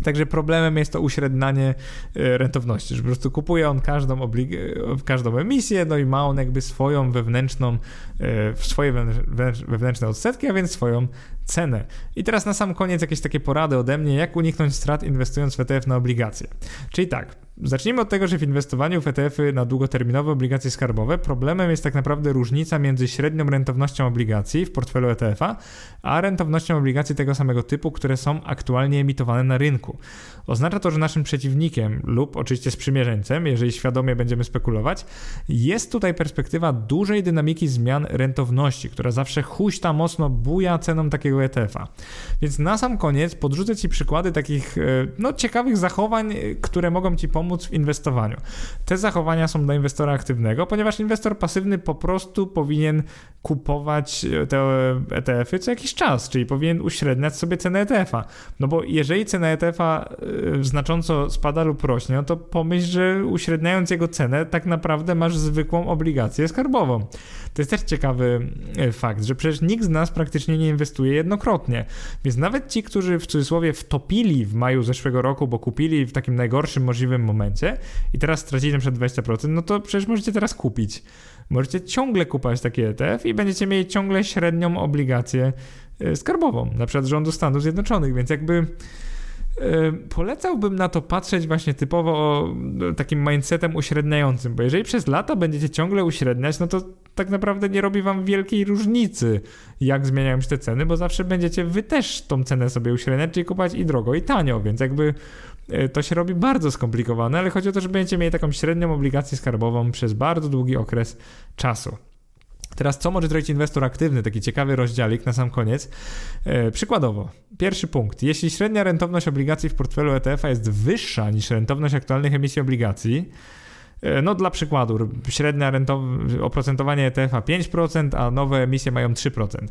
Także problemem jest to uśrednianie e, rentowności, że po prostu kupuje on każdą, oblig- e, każdą emisję, no i ma on jakby swoją wewnętrzną, e, swoje wewnętrzne odsetki, a więc swoją cenę. I teraz na sam koniec jakieś takie porady ode mnie, jak uniknąć strat inwestując w ETF na obligacje. Czyli tak, zacznijmy od tego, że w inwestowaniu w ETF-y na długoterminowe obligacje skarbowe problemem jest tak naprawdę różnica między średnią rentownością obligacji w portfelu ETF-a, a rentownością obligacji tego samego typu, które są aktualnie emitowane na rynku. Oznacza to, że naszym przeciwnikiem lub oczywiście sprzymierzeńcem, jeżeli świadomie będziemy spekulować, jest tutaj perspektywa dużej dynamiki zmian rentowności, która zawsze huśta mocno buja ceną takiego ETF-a. Więc na sam koniec podrzucę Ci przykłady takich e, no, ciekawych zachowań, które mogą Ci pomóc w inwestowaniu. Te zachowania są dla inwestora aktywnego, ponieważ inwestor pasywny po prostu powinien kupować e, te ETF-y co jakiś czas, czyli powinien uśredniać sobie cenę ETF-a. No bo jeżeli cena ETF-a znacząco spada lub rośnie, no to pomyśl, że uśredniając jego cenę, tak naprawdę masz zwykłą obligację skarbową. To jest też ciekawy fakt, że przecież nikt z nas praktycznie nie inwestuje jednokrotnie. Więc nawet ci, którzy w cudzysłowie wtopili w maju zeszłego roku, bo kupili w takim najgorszym możliwym momencie i teraz stracili na przykład 20%, no to przecież możecie teraz kupić. Możecie ciągle kupować taki ETF i będziecie mieli ciągle średnią obligację skarbową, na przykład rządu Stanów Zjednoczonych, więc jakby polecałbym na to patrzeć właśnie typowo takim mindsetem uśredniającym, bo jeżeli przez lata będziecie ciągle uśredniać, no to tak naprawdę nie robi wam wielkiej różnicy, jak zmieniają się te ceny, bo zawsze będziecie wy też tą cenę sobie uśredniać, czyli kupować i drogo, i tanio, więc jakby e, to się robi bardzo skomplikowane, ale chodzi o to, że będziecie mieli taką średnią obligację skarbową przez bardzo długi okres czasu. Teraz, co może zrobić inwestor aktywny? Taki ciekawy rozdziałik na sam koniec. E, przykładowo, pierwszy punkt. Jeśli średnia rentowność obligacji w portfelu ETF-a jest wyższa niż rentowność aktualnych emisji obligacji, E, no dla przykładu, średnia oprocentowanie ETF-a 5%, a nowe emisje mają 3%.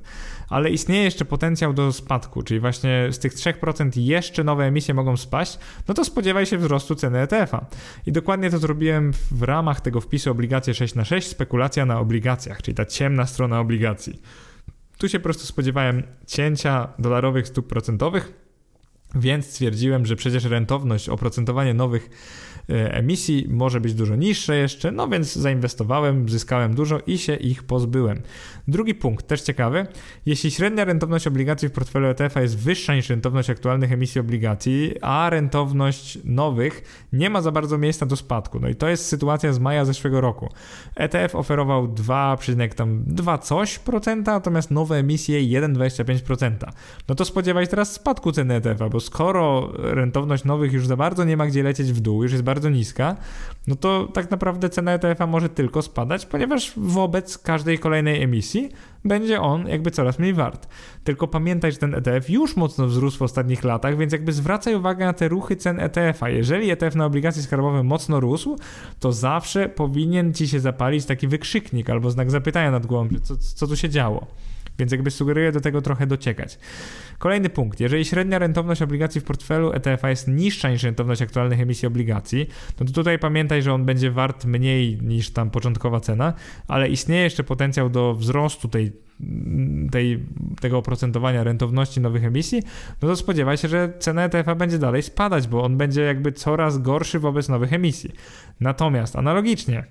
Ale istnieje jeszcze potencjał do spadku, czyli właśnie z tych 3% jeszcze nowe emisje mogą spaść, no to spodziewaj się wzrostu ceny ETF-a. I dokładnie to zrobiłem w ramach tego wpisu obligacje 6 na 6 spekulacja na obligacjach, czyli ta ciemna strona obligacji. Tu się po prostu spodziewałem cięcia dolarowych stóp procentowych, więc stwierdziłem, że przecież rentowność, oprocentowanie nowych E, emisji może być dużo niższe jeszcze, no więc zainwestowałem, zyskałem dużo i się ich pozbyłem. Drugi punkt, też ciekawy. Jeśli średnia rentowność obligacji w portfelu ETF jest wyższa niż rentowność aktualnych emisji obligacji, a rentowność nowych nie ma za bardzo miejsca do spadku. No i to jest sytuacja z maja zeszłego roku. ETF oferował 2,2 coś procenta, natomiast nowe emisje 1,25%. No to spodziewaj teraz spadku ceny ETF-a, bo skoro rentowność nowych już za bardzo nie ma gdzie lecieć w dół, już jest bardzo niska, no to tak naprawdę cena ETF-a może tylko spadać, ponieważ wobec każdej kolejnej emisji będzie on jakby coraz mniej wart. Tylko pamiętaj, że ten ETF już mocno wzrósł w ostatnich latach, więc jakby zwracaj uwagę na te ruchy cen ETF-a. Jeżeli ETF na obligacje skarbowe mocno rósł, to zawsze powinien ci się zapalić taki wykrzyknik albo znak zapytania nad głową, co, co tu się działo. Więc jakby sugeruję do tego trochę dociekać. Kolejny punkt. Jeżeli średnia rentowność obligacji w portfelu ETF-a jest niższa niż rentowność aktualnych emisji obligacji, no to tutaj pamiętaj, że on będzie wart mniej niż tam początkowa cena, ale istnieje jeszcze potencjał do wzrostu tej tej, tego oprocentowania rentowności nowych emisji, no to spodziewaj się, że cena ETF-a będzie dalej spadać, bo on będzie jakby coraz gorszy wobec nowych emisji. Natomiast analogicznie,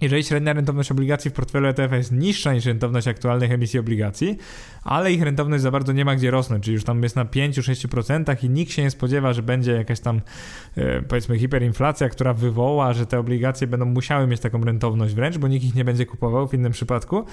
jeżeli średnia rentowność obligacji w portfelu ETF jest niższa niż rentowność aktualnych emisji obligacji, ale ich rentowność za bardzo nie ma gdzie rosnąć, czyli już tam jest na 5-6% i nikt się nie spodziewa, że będzie jakaś tam e, powiedzmy hiperinflacja, która wywoła, że te obligacje będą musiały mieć taką rentowność wręcz, bo nikt ich nie będzie kupował w innym przypadku,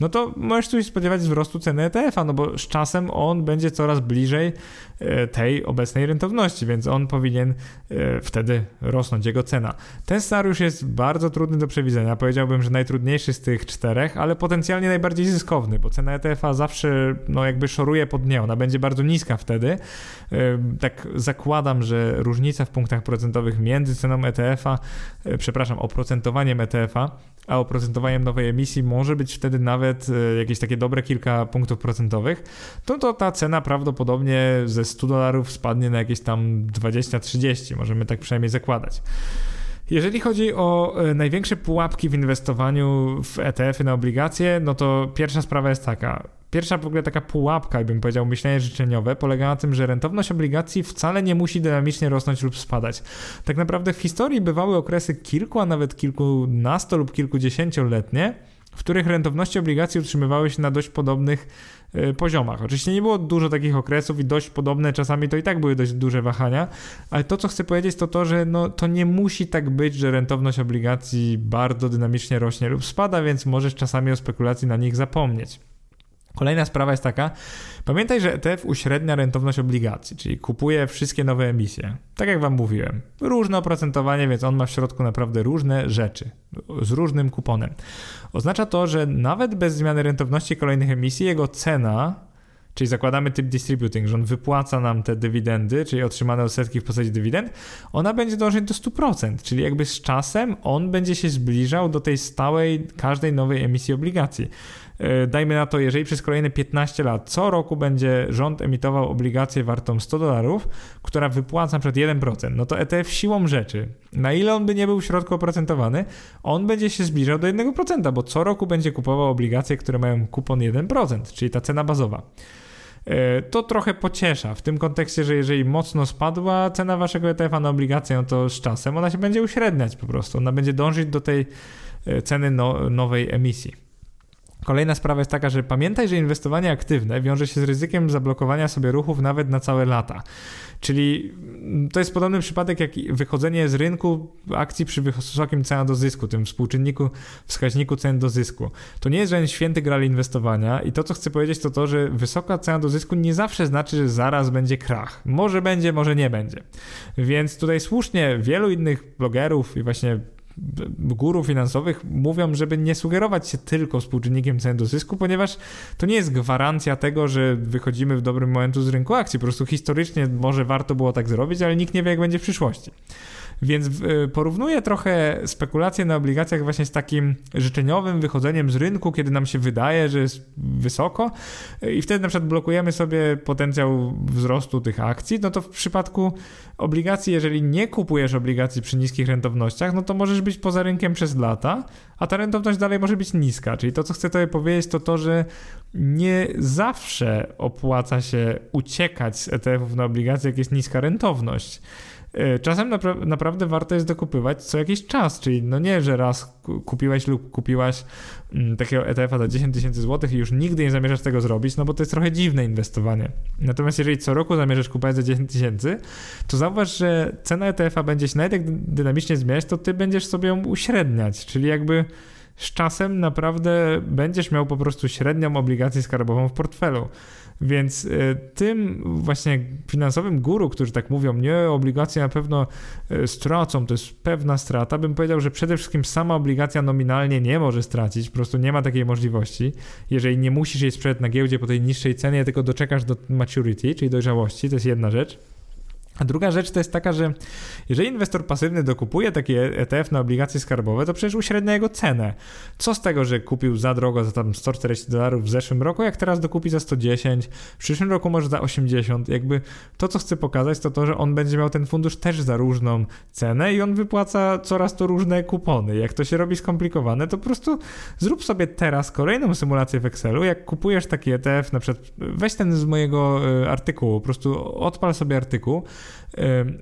no to możesz tu się spodziewać wzrostu ceny ETF-a, no bo z czasem on będzie coraz bliżej e, tej obecnej rentowności, więc on powinien e, wtedy rosnąć, jego cena. Ten scenariusz jest bardzo trudny do przewidzenia, powiedziałbym, że najtrudniejszy z tych czterech, ale potencjalnie najbardziej zyskowny, bo cena ETF-a zawsze no jakby szoruje pod nie, ona będzie bardzo niska wtedy. Tak zakładam, że różnica w punktach procentowych między ceną ETF-a, e, przepraszam, oprocentowaniem ETF-a, a oprocentowaniem nowej emisji może być wtedy nawet e, jakieś takie dobre kilka punktów procentowych, to, to ta cena prawdopodobnie ze 100 dolarów spadnie na jakieś tam 20-30, możemy tak przynajmniej zakładać. Jeżeli chodzi o e, największe pułapki w inwestowaniu w ETF-y na obligacje, no to pierwsza sprawa jest taka. Pierwsza w ogóle taka pułapka, jakbym powiedział, myślenie życzeniowe, polega na tym, że rentowność obligacji wcale nie musi dynamicznie rosnąć lub spadać. Tak naprawdę w historii bywały okresy kilku, a nawet kilkunasto lub kilkudziesięcioletnie, w których rentowności obligacji utrzymywały się na dość podobnych poziomach. Oczywiście nie było dużo takich okresów i dość podobne, czasami to i tak były dość duże wahania, ale to, co chcę powiedzieć, to to, że no, to nie musi tak być, że rentowność obligacji bardzo dynamicznie rośnie lub spada, więc możesz czasami o spekulacji na nich zapomnieć. Kolejna sprawa jest taka, pamiętaj, że ETF uśrednia rentowność obligacji, czyli kupuje wszystkie nowe emisje. Tak jak Wam mówiłem, różne oprocentowanie, więc on ma w środku naprawdę różne rzeczy z różnym kuponem. Oznacza to, że nawet bez zmiany rentowności kolejnych emisji, jego cena czyli zakładamy typ distributing, że on wypłaca nam te dywidendy, czyli otrzymane odsetki w postaci dywidend, ona będzie dążyć do 100%, czyli jakby z czasem on będzie się zbliżał do tej stałej, każdej nowej emisji obligacji. E, dajmy na to, jeżeli przez kolejne 15 lat co roku będzie rząd emitował obligację wartą 100 dolarów, która wypłaca przed 1%, no to ETF siłą rzeczy, na ile on by nie był w środku oprocentowany, on będzie się zbliżał do 1%, bo co roku będzie kupował obligacje, które mają kupon 1%, czyli ta cena bazowa e, to trochę pociesza w tym kontekście, że jeżeli mocno spadła cena waszego ETF-a na obligację, no to z czasem ona się będzie uśredniać po prostu. Ona będzie dążyć do tej e, ceny no, nowej emisji. Kolejna sprawa jest taka, że pamiętaj, że inwestowanie aktywne wiąże się z ryzykiem zablokowania sobie ruchów nawet na całe lata. Czyli to jest podobny przypadek jak wychodzenie z rynku akcji przy wysokim cenie do zysku, tym współczynniku, wskaźniku cen do zysku. To nie jest żaden święty gral inwestowania i to, co chcę powiedzieć, to to, że wysoka cena do zysku nie zawsze znaczy, że zaraz będzie krach. Może będzie, może nie będzie. Więc tutaj słusznie wielu innych blogerów i właśnie guru finansowych mówią, żeby nie sugerować się tylko współczynnikiem cen do zysku, ponieważ to nie jest gwarancja tego, że wychodzimy w dobrym momentu z rynku akcji. Po prostu historycznie może warto było tak zrobić, ale nikt nie wie, jak będzie w przyszłości. Więc y, porównuję trochę spekulacje na obligacjach właśnie z takim życzeniowym wychodzeniem z rynku, kiedy nam się wydaje, że jest wysoko i wtedy na przykład blokujemy sobie potencjał wzrostu tych akcji, no to w przypadku obligacji, jeżeli nie kupujesz obligacji przy niskich rentownościach, no to możesz być poza rynkiem przez lata, a ta rentowność dalej może być niska. Czyli to, co chcę tutaj powiedzieć, to to, że nie zawsze opłaca się uciekać z ETF-ów na obligacje, jak jest niska rentowność. E, czasem napra naprawdę warto jest dokupywać co jakiś czas, czyli no nie, że raz kupiłeś lub kupiłaś mm, takiego ETF-a za 10 tysięcy złotych i już nigdy nie zamierzasz tego zrobić, no bo to jest trochę dziwne inwestowanie. Natomiast jeżeli co roku zamierzasz kupować za 10 tysięcy, to zauważ, że cena ETF-a będzie się nawet jak dynamicznie zmieniać, to ty będziesz sobie ją uśredniać, czyli jakby z czasem naprawdę będziesz miał po prostu średnią obligację skarbową w portfelu. Więc e, tym właśnie finansowym guru, którzy tak mówią, nie, obligacje na pewno e, stracą, to jest pewna strata, bym powiedział, że przede wszystkim sama obligacja nominalnie nie może stracić, po prostu nie ma takiej możliwości. Jeżeli nie musisz jej sprzedać na giełdzie po tej niższej cenie, tylko doczekasz do maturity, czyli dojrzałości, to jest jedna rzecz. A druga rzecz to jest taka, że jeżeli inwestor pasywny dokupuje taki ETF na obligacje skarbowe, to przecież uśrednia jego cenę. Co z tego, że kupił za drogo, za tam 140 dolarów w zeszłym roku, jak teraz dokupi za 110, w przyszłym roku może za 80. Jakby to, co chcę pokazać, to to, że on będzie miał ten fundusz też za różną cenę i on wypłaca coraz to różne kupony. Jak to się robi skomplikowane, to po prostu zrób sobie teraz kolejną symulację w Excelu. Jak kupujesz taki ETF, na przykład weź ten z mojego e, artykułu, po prostu odpal sobie artykuł,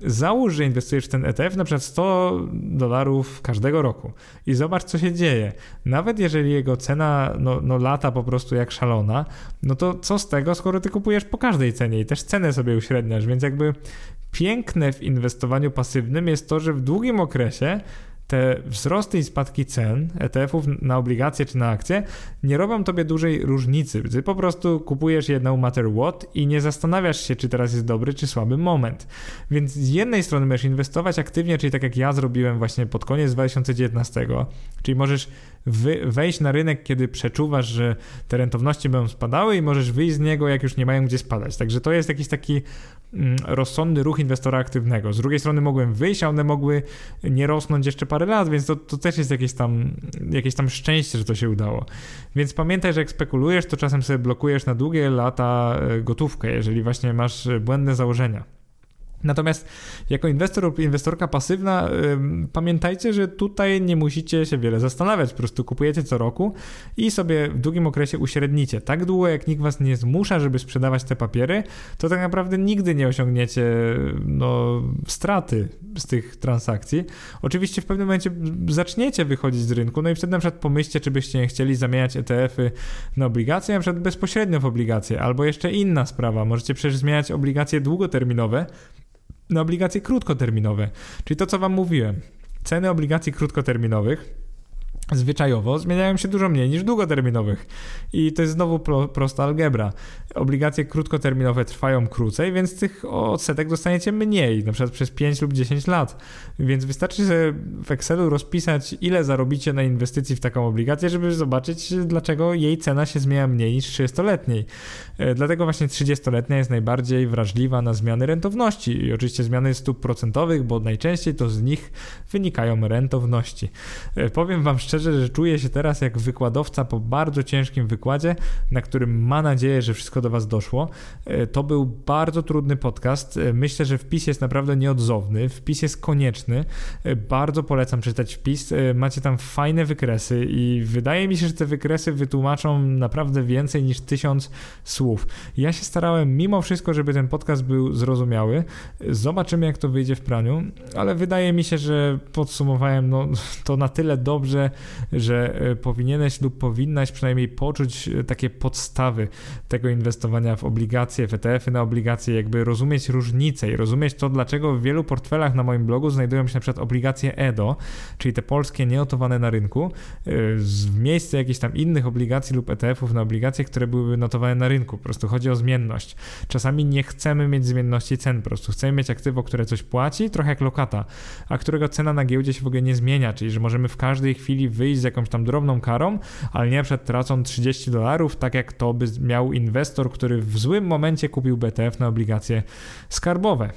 Załóż, że inwestujesz w ten ETF na przykład 100 dolarów każdego roku i zobacz, co się dzieje. Nawet jeżeli jego cena no, no lata po prostu jak szalona, no to co z tego, skoro ty kupujesz po każdej cenie i też cenę sobie uśredniasz, więc jakby piękne w inwestowaniu pasywnym jest to, że w długim okresie te wzrosty i spadki cen ETF-ów na obligacje czy na akcje nie robią tobie dużej różnicy. Ty po prostu kupujesz je no matter what i nie zastanawiasz się, czy teraz jest dobry czy słaby moment. Więc z jednej strony możesz inwestować aktywnie, czyli tak jak ja zrobiłem właśnie pod koniec 2019, czyli możesz wejść na rynek, kiedy przeczuwasz, że te rentowności będą spadały i możesz wyjść z niego, jak już nie mają gdzie spadać. Także to jest jakiś taki rozsądny ruch inwestora aktywnego. Z drugiej strony mogłem wyjść, a one mogły nie rosnąć jeszcze parę lat, więc to, to też jest jakieś tam, jakieś tam szczęście, że to się udało. Więc pamiętaj, że jak spekulujesz, to czasem sobie blokujesz na długie lata e, gotówkę, jeżeli właśnie masz błędne założenia. Natomiast jako inwestor lub inwestorka pasywna, yy, pamiętajcie, że tutaj nie musicie się wiele zastanawiać. Po prostu kupujecie co roku i sobie w długim okresie uśrednicie. Tak długo, jak nikt was nie zmusza, żeby sprzedawać te papiery, to tak naprawdę nigdy nie osiągniecie no, straty z tych transakcji. Oczywiście w pewnym momencie zaczniecie wychodzić z rynku, no i wtedy na przykład pomyślcie, czy byście chcieli zamieniać ETF-y na obligacje, na przykład bezpośrednio w obligacje. Albo jeszcze inna sprawa, możecie przecież zmieniać obligacje długoterminowe na obligacje krótkoterminowe. Czyli to, co Wam mówiłem. Ceny obligacji krótkoterminowych zwyczajowo zmieniają się dużo mniej niż długoterminowych. I to jest znowu pro, prosta algebra. Obligacje krótkoterminowe trwają krócej, więc tych odsetek dostaniecie mniej, na przykład przez 5 lub 10 lat. Więc wystarczy sobie w Excelu rozpisać, ile zarobicie na inwestycji w taką obligację, żeby zobaczyć, dlaczego jej cena się zmienia mniej niż 30-letniej. E, dlatego właśnie 30-letnia jest najbardziej wrażliwa na zmiany rentowności i oczywiście zmiany stóp procentowych, bo najczęściej to z nich wynikają rentowności. E, powiem Wam szczerze, szczerze, że czuję się teraz jak wykładowca po bardzo ciężkim wykładzie, na którym ma nadzieję, że wszystko do Was doszło. E, to był bardzo trudny podcast. E, myślę, że wpis jest naprawdę nieodzowny. Wpis jest konieczny. E, bardzo polecam czytać wpis. Macie tam fajne wykresy i wydaje mi się, że te wykresy wytłumaczą naprawdę więcej niż tysiąc słów. Ja się starałem mimo wszystko, żeby ten podcast był zrozumiały. Zobaczymy, jak to wyjdzie w praniu, ale wydaje mi się, że podsumowałem no, to na tyle dobrze, że e, powinieneś lub powinnaś przynajmniej poczuć e, takie podstawy tego inwestowania w obligacje, w ETF-y na obligacje, jakby rozumieć różnice i rozumieć to, dlaczego w wielu portfelach na moim blogu znajdują się na przykład obligacje EDO, czyli te polskie nieotowane na rynku, w miejsce jakichś tam innych obligacji lub ETF-ów na obligacje, które byłyby notowane na rynku. Po prostu chodzi o zmienność. Czasami nie chcemy mieć zmienności cen, po prostu chcemy mieć aktywo, które coś płaci, trochę jak lokata, a którego cena na giełdzie się w ogóle nie zmienia, czyli że możemy w każdej chwili wyjść z jakąś tam drobną karą, ale nie przed tracą 30 dolarów, tak jak to by miał inwestor, który w złym momencie kupił BTF na obligacje skarbowe.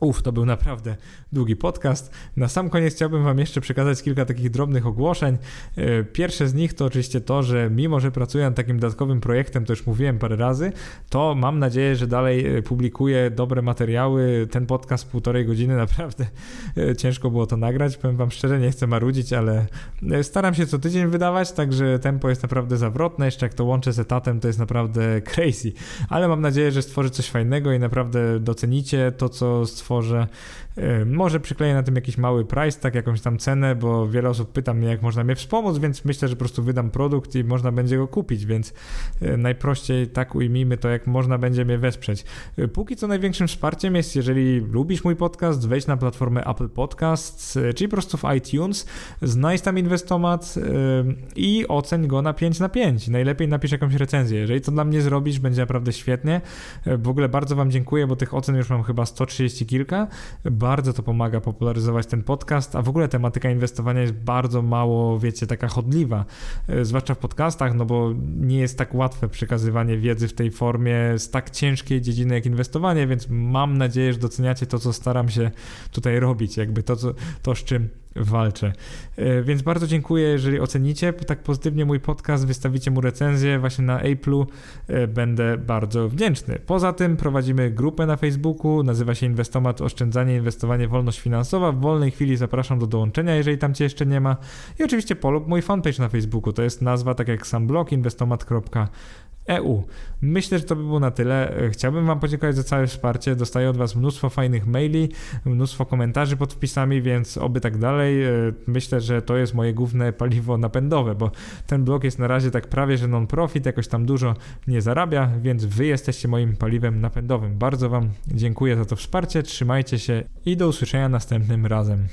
Uf, to był naprawdę długi podcast. Na sam koniec chciałbym Wam jeszcze przekazać kilka takich drobnych ogłoszeń. E, pierwsze z nich to oczywiście to, że mimo, że pracuję nad takim dodatkowym projektem, to już mówiłem parę razy, to mam nadzieję, że dalej e, publikuję dobre materiały. Ten podcast półtorej godziny naprawdę e, ciężko było to nagrać. Powiem Wam szczerze, nie chcę marudzić, ale staram się co tydzień wydawać, także tempo jest naprawdę zawrotne. Jeszcze jak to łączę z etatem, to jest naprawdę crazy. Ale mam nadzieję, że stworzę coś fajnego i naprawdę docenicie to, co stworzę stworzę. E, może przykleję na tym jakiś mały price, tak jakąś tam cenę, bo wiele osób pyta mnie, jak można mnie wspomóc, więc myślę, że po prostu wydam produkt i można będzie go kupić, więc e, najprościej tak ujmijmy to, jak można będzie mnie wesprzeć. E, póki co największym wsparciem jest, jeżeli lubisz mój podcast, wejdź na platformę Apple Podcasts, czyli po prostu w iTunes, znajdź tam Inwestomat i oceń go na 5 na 5. Najlepiej napisz jakąś recenzję. Jeżeli to dla mnie zrobisz, będzie naprawdę świetnie. W ogóle bardzo Wam dziękuję, bo tych ocen już mam chyba 130 kilka kilka. Bardzo to pomaga popularyzować ten podcast, a w ogóle tematyka inwestowania jest bardzo mało, wiecie, taka chodliwa, e, zwłaszcza w podcastach, no bo nie jest tak łatwe przekazywanie wiedzy w tej formie z tak ciężkiej dziedziny jak inwestowanie, więc mam nadzieję, że doceniacie to, co staram się tutaj robić, jakby to, co, to z czym walczę. E, więc bardzo dziękuję, jeżeli ocenicie tak pozytywnie mój podcast, wystawicie mu recenzję właśnie na Apple'u, e, będę bardzo wdzięczny. Poza tym prowadzimy grupę na Facebooku, nazywa się Inwestomat Oszczędzanie, Inwestowanie, Wolność Finansowa. W wolnej chwili zapraszam do dołączenia, jeżeli tam Cię jeszcze nie ma. I oczywiście polub mój fanpage na Facebooku, to jest nazwa tak jak sam blog inwestomat.com EU. Myślę, że to by było na tyle. Chciałbym Wam podziękować za całe wsparcie. Dostaję od Was mnóstwo fajnych maili, mnóstwo komentarzy pod wpisami, więc oby tak dalej. Myślę, że to jest moje główne paliwo napędowe, bo ten blog jest na razie tak prawie, że non-profit, jakoś tam dużo nie zarabia, więc Wy jesteście moim paliwem napędowym. Bardzo Wam dziękuję za to wsparcie, trzymajcie się i do usłyszenia następnym razem.